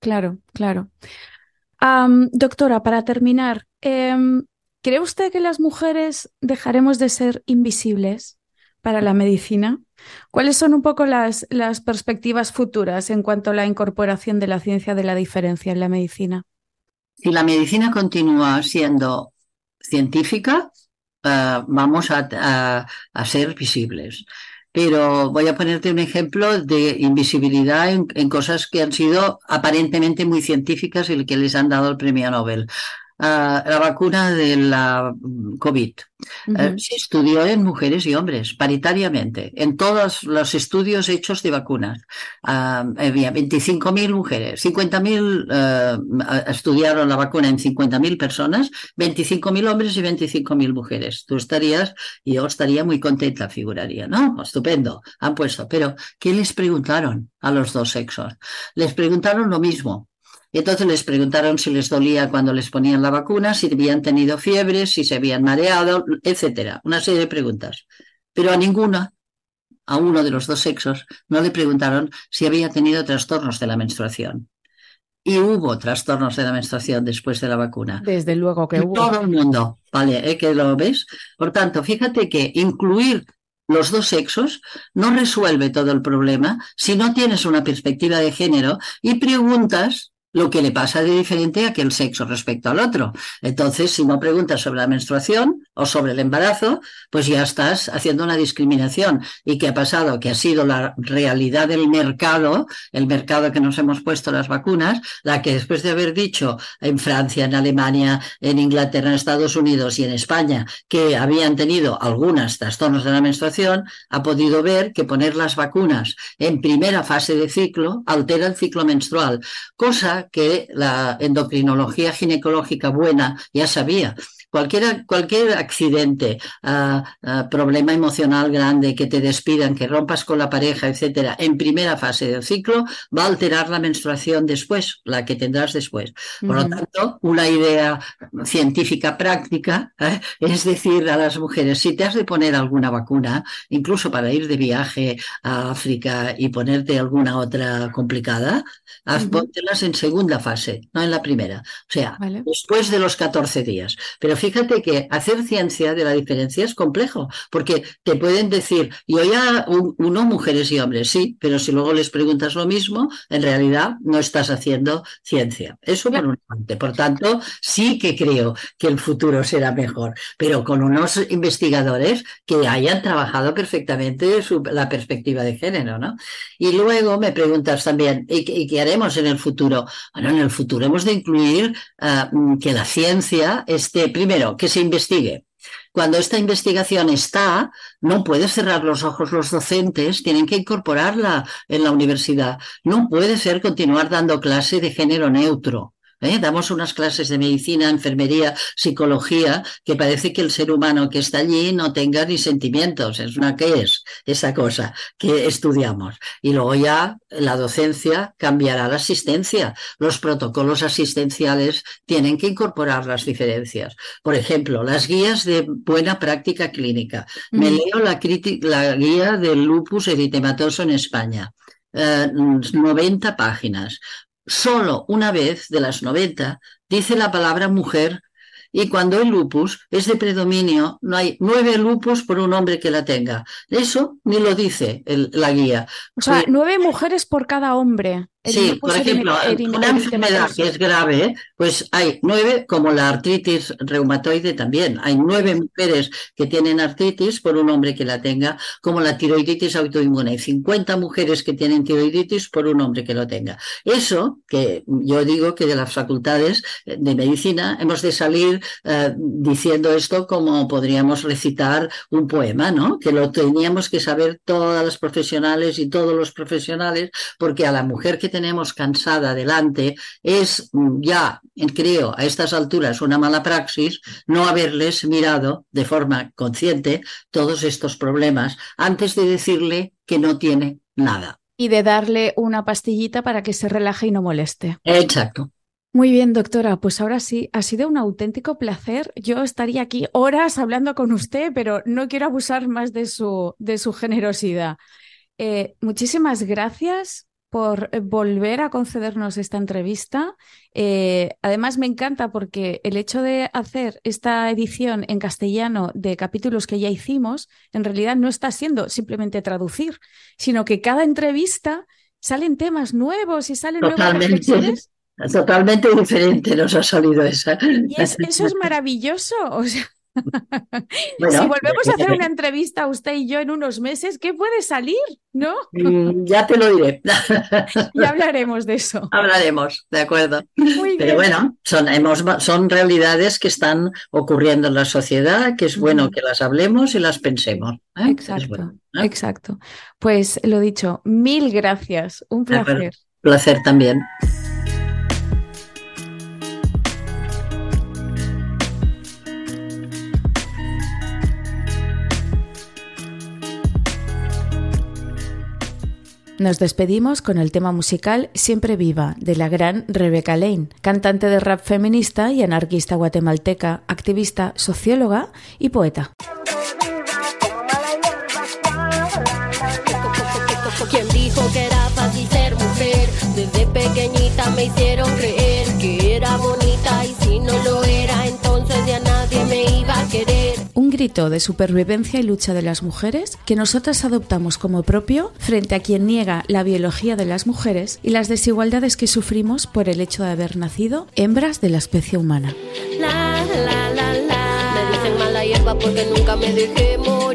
Claro, claro. doctora, para terminar, em, ¿cree usted que las mujeres dejaremos de ser invisibles para la medicina? ¿Cuáles son un poco las, las perspectivas futuras en cuanto a la incorporación de la ciencia de la diferencia en la medicina? Si la medicina continúa siendo científica, eh, vamos a, ser visibles. Pero voy a ponerte un ejemplo de invisibilidad en, cosas que han sido aparentemente muy científicas y que les han dado el premio Nobel la vacuna de la mm, COVID. Eh, se estudió en mujeres y hombres, paritariamente, en todos los estudios hechos de vacunas. había 25.000 mujeres, 50.000 eh, estudiaron la vacuna en 50.000 personas, 25.000 hombres y 25.000 mujeres. Tú estarías, y yo estaría muy contenta, figuraría, ¿no? Estupendo, han puesto. Pero, ¿qué les preguntaron a los dos sexos? Les preguntaron lo mismo. Y entonces les preguntaron si les dolía cuando les ponían la vacuna, si habían tenido fiebre, si se habían mareado, etcétera. Una serie de preguntas. Pero a ninguna, a uno de los dos sexos, no le preguntaron si había tenido trastornos de la menstruación. Y hubo trastornos de la menstruación después de la vacuna. Desde luego que hubo. Todo el mundo, ¿vale? ¿Eh? ¿Que lo ves? Por tanto, fíjate que incluir los dos sexos no resuelve todo el problema si no tienes una perspectiva de género y preguntas lo que le pasa de diferente a aquel sexo respecto al otro. Entonces, si no preguntas sobre la menstruación o sobre el embarazo, pues ya estás haciendo una discriminación. ¿Y qué ha pasado? Que ha sido la realidad del mercado, el mercado que nos hemos puesto las vacunas, la que después de haber dicho en Francia, en Alemania, en Inglaterra, en Estados Unidos y en España que habían tenido algunas trastornos de la menstruación, ha podido ver que poner las vacunas en primera fase de ciclo altera el ciclo menstrual, cosa que la endocrinología ginecológica buena ya sabía. Cualquier, cualquier accidente, uh, uh, problema emocional grande, que te despidan, que rompas con la pareja, etcétera, en primera fase del ciclo, va a alterar la menstruación después, la que tendrás después. Por lo tanto, una idea científica práctica ¿eh? es decir a las mujeres, si te has de poner alguna vacuna, incluso para ir de viaje a África y ponerte alguna otra complicada, haz, póntelas en segunda fase, no en la primera. O sea, después de los 14 días. Pero fíjate que hacer ciencia de la diferencia es complejo, porque te pueden decir, yo ya uno, mujeres y hombres, sí, pero si luego les preguntas lo mismo, en realidad no estás haciendo ciencia. Eso por una parte. Por tanto, sí que creo que el futuro será mejor, pero con unos investigadores que hayan trabajado perfectamente la perspectiva de género, ¿no? Y luego me preguntas también, ¿y, qué haremos en el futuro? Bueno, en el futuro hemos de incluir ah, que la ciencia esté primero Primero, que se investigue. Cuando esta investigación está, no puedes cerrar los ojos los docentes, tienen que incorporarla en la universidad. No puede ser continuar dando clase de género neutro. ¿Eh? Damos unas clases de medicina, enfermería, psicología, que parece que el ser humano que está allí no tenga ni sentimientos. Es una ¿qué es esa cosa que estudiamos. Y luego ya la docencia cambiará la asistencia. Los protocolos asistenciales tienen que incorporar las diferencias. Por ejemplo, las guías de buena práctica clínica. Me leo la, la guía del lupus eritematoso en España. 90 eh, páginas solo una vez de las 90 dice la palabra mujer y cuando el lupus es de predominio, no hay nueve lupus por un hombre que la tenga. Eso ni lo dice la guía. O sea, nueve mujeres por cada hombre. Sí, por ejemplo, una enfermedad que es grave, pues hay nueve, como la artritis reumatoide también, hay nueve mujeres que tienen artritis por un hombre que la tenga, como la tiroiditis autoinmune, hay 50 mujeres que tienen tiroiditis por un hombre que lo tenga. Eso, que yo digo que de las facultades de medicina hemos de salir eh, diciendo esto como podríamos recitar un poema, ¿no? Que lo teníamos que saber todas las profesionales y todos los profesionales, porque a la mujer que tenemos cansada delante es mm, ya, creo, a estas alturas una mala praxis no haberles mirado de forma consciente todos estos problemas antes de decirle que no tiene nada. Y de darle una pastillita para que se relaje y no moleste. Exacto. Muy bien, doctora. Pues ahora sí, ha sido un auténtico placer. Yo estaría aquí horas hablando con usted, pero no quiero abusar más de su, de su generosidad. Eh, muchísimas gracias por volver a concedernos esta entrevista. Eh, además, me encanta porque el hecho de hacer esta edición en castellano de capítulos que ya hicimos, en realidad no está siendo simplemente traducir, sino que cada entrevista salen temas nuevos y salen nuevas reflexiones. Totalmente diferente nos ha salido esa. Y eso es maravilloso. O sea, si volvemos a hacer una entrevista usted y yo en unos meses, ¿qué puede salir? ¿No? Mm, ya te lo diré. ya hablaremos de eso. Hablaremos, de acuerdo. Pero bueno, son, hemos, son realidades que están ocurriendo en la sociedad, que es bueno que las hablemos y las pensemos. ¿eh? Exacto, exacto. Pues lo dicho, mil gracias. Un placer. Placer también. Nos despedimos con el tema musical Siempre Viva de la gran Rebecca Lane, cantante de rap feminista y anarquista guatemalteca, activista, socióloga y poeta. ¿Quién dijo que era fácil ser mujer? Desde pequeñita me hicieron creer de supervivencia y lucha de las mujeres que nosotras adoptamos como propio frente a quien niega la biología de las mujeres y las desigualdades que sufrimos por el hecho de haber nacido hembras de la especie humana. Me dicen mala hierba porque nunca me dejemos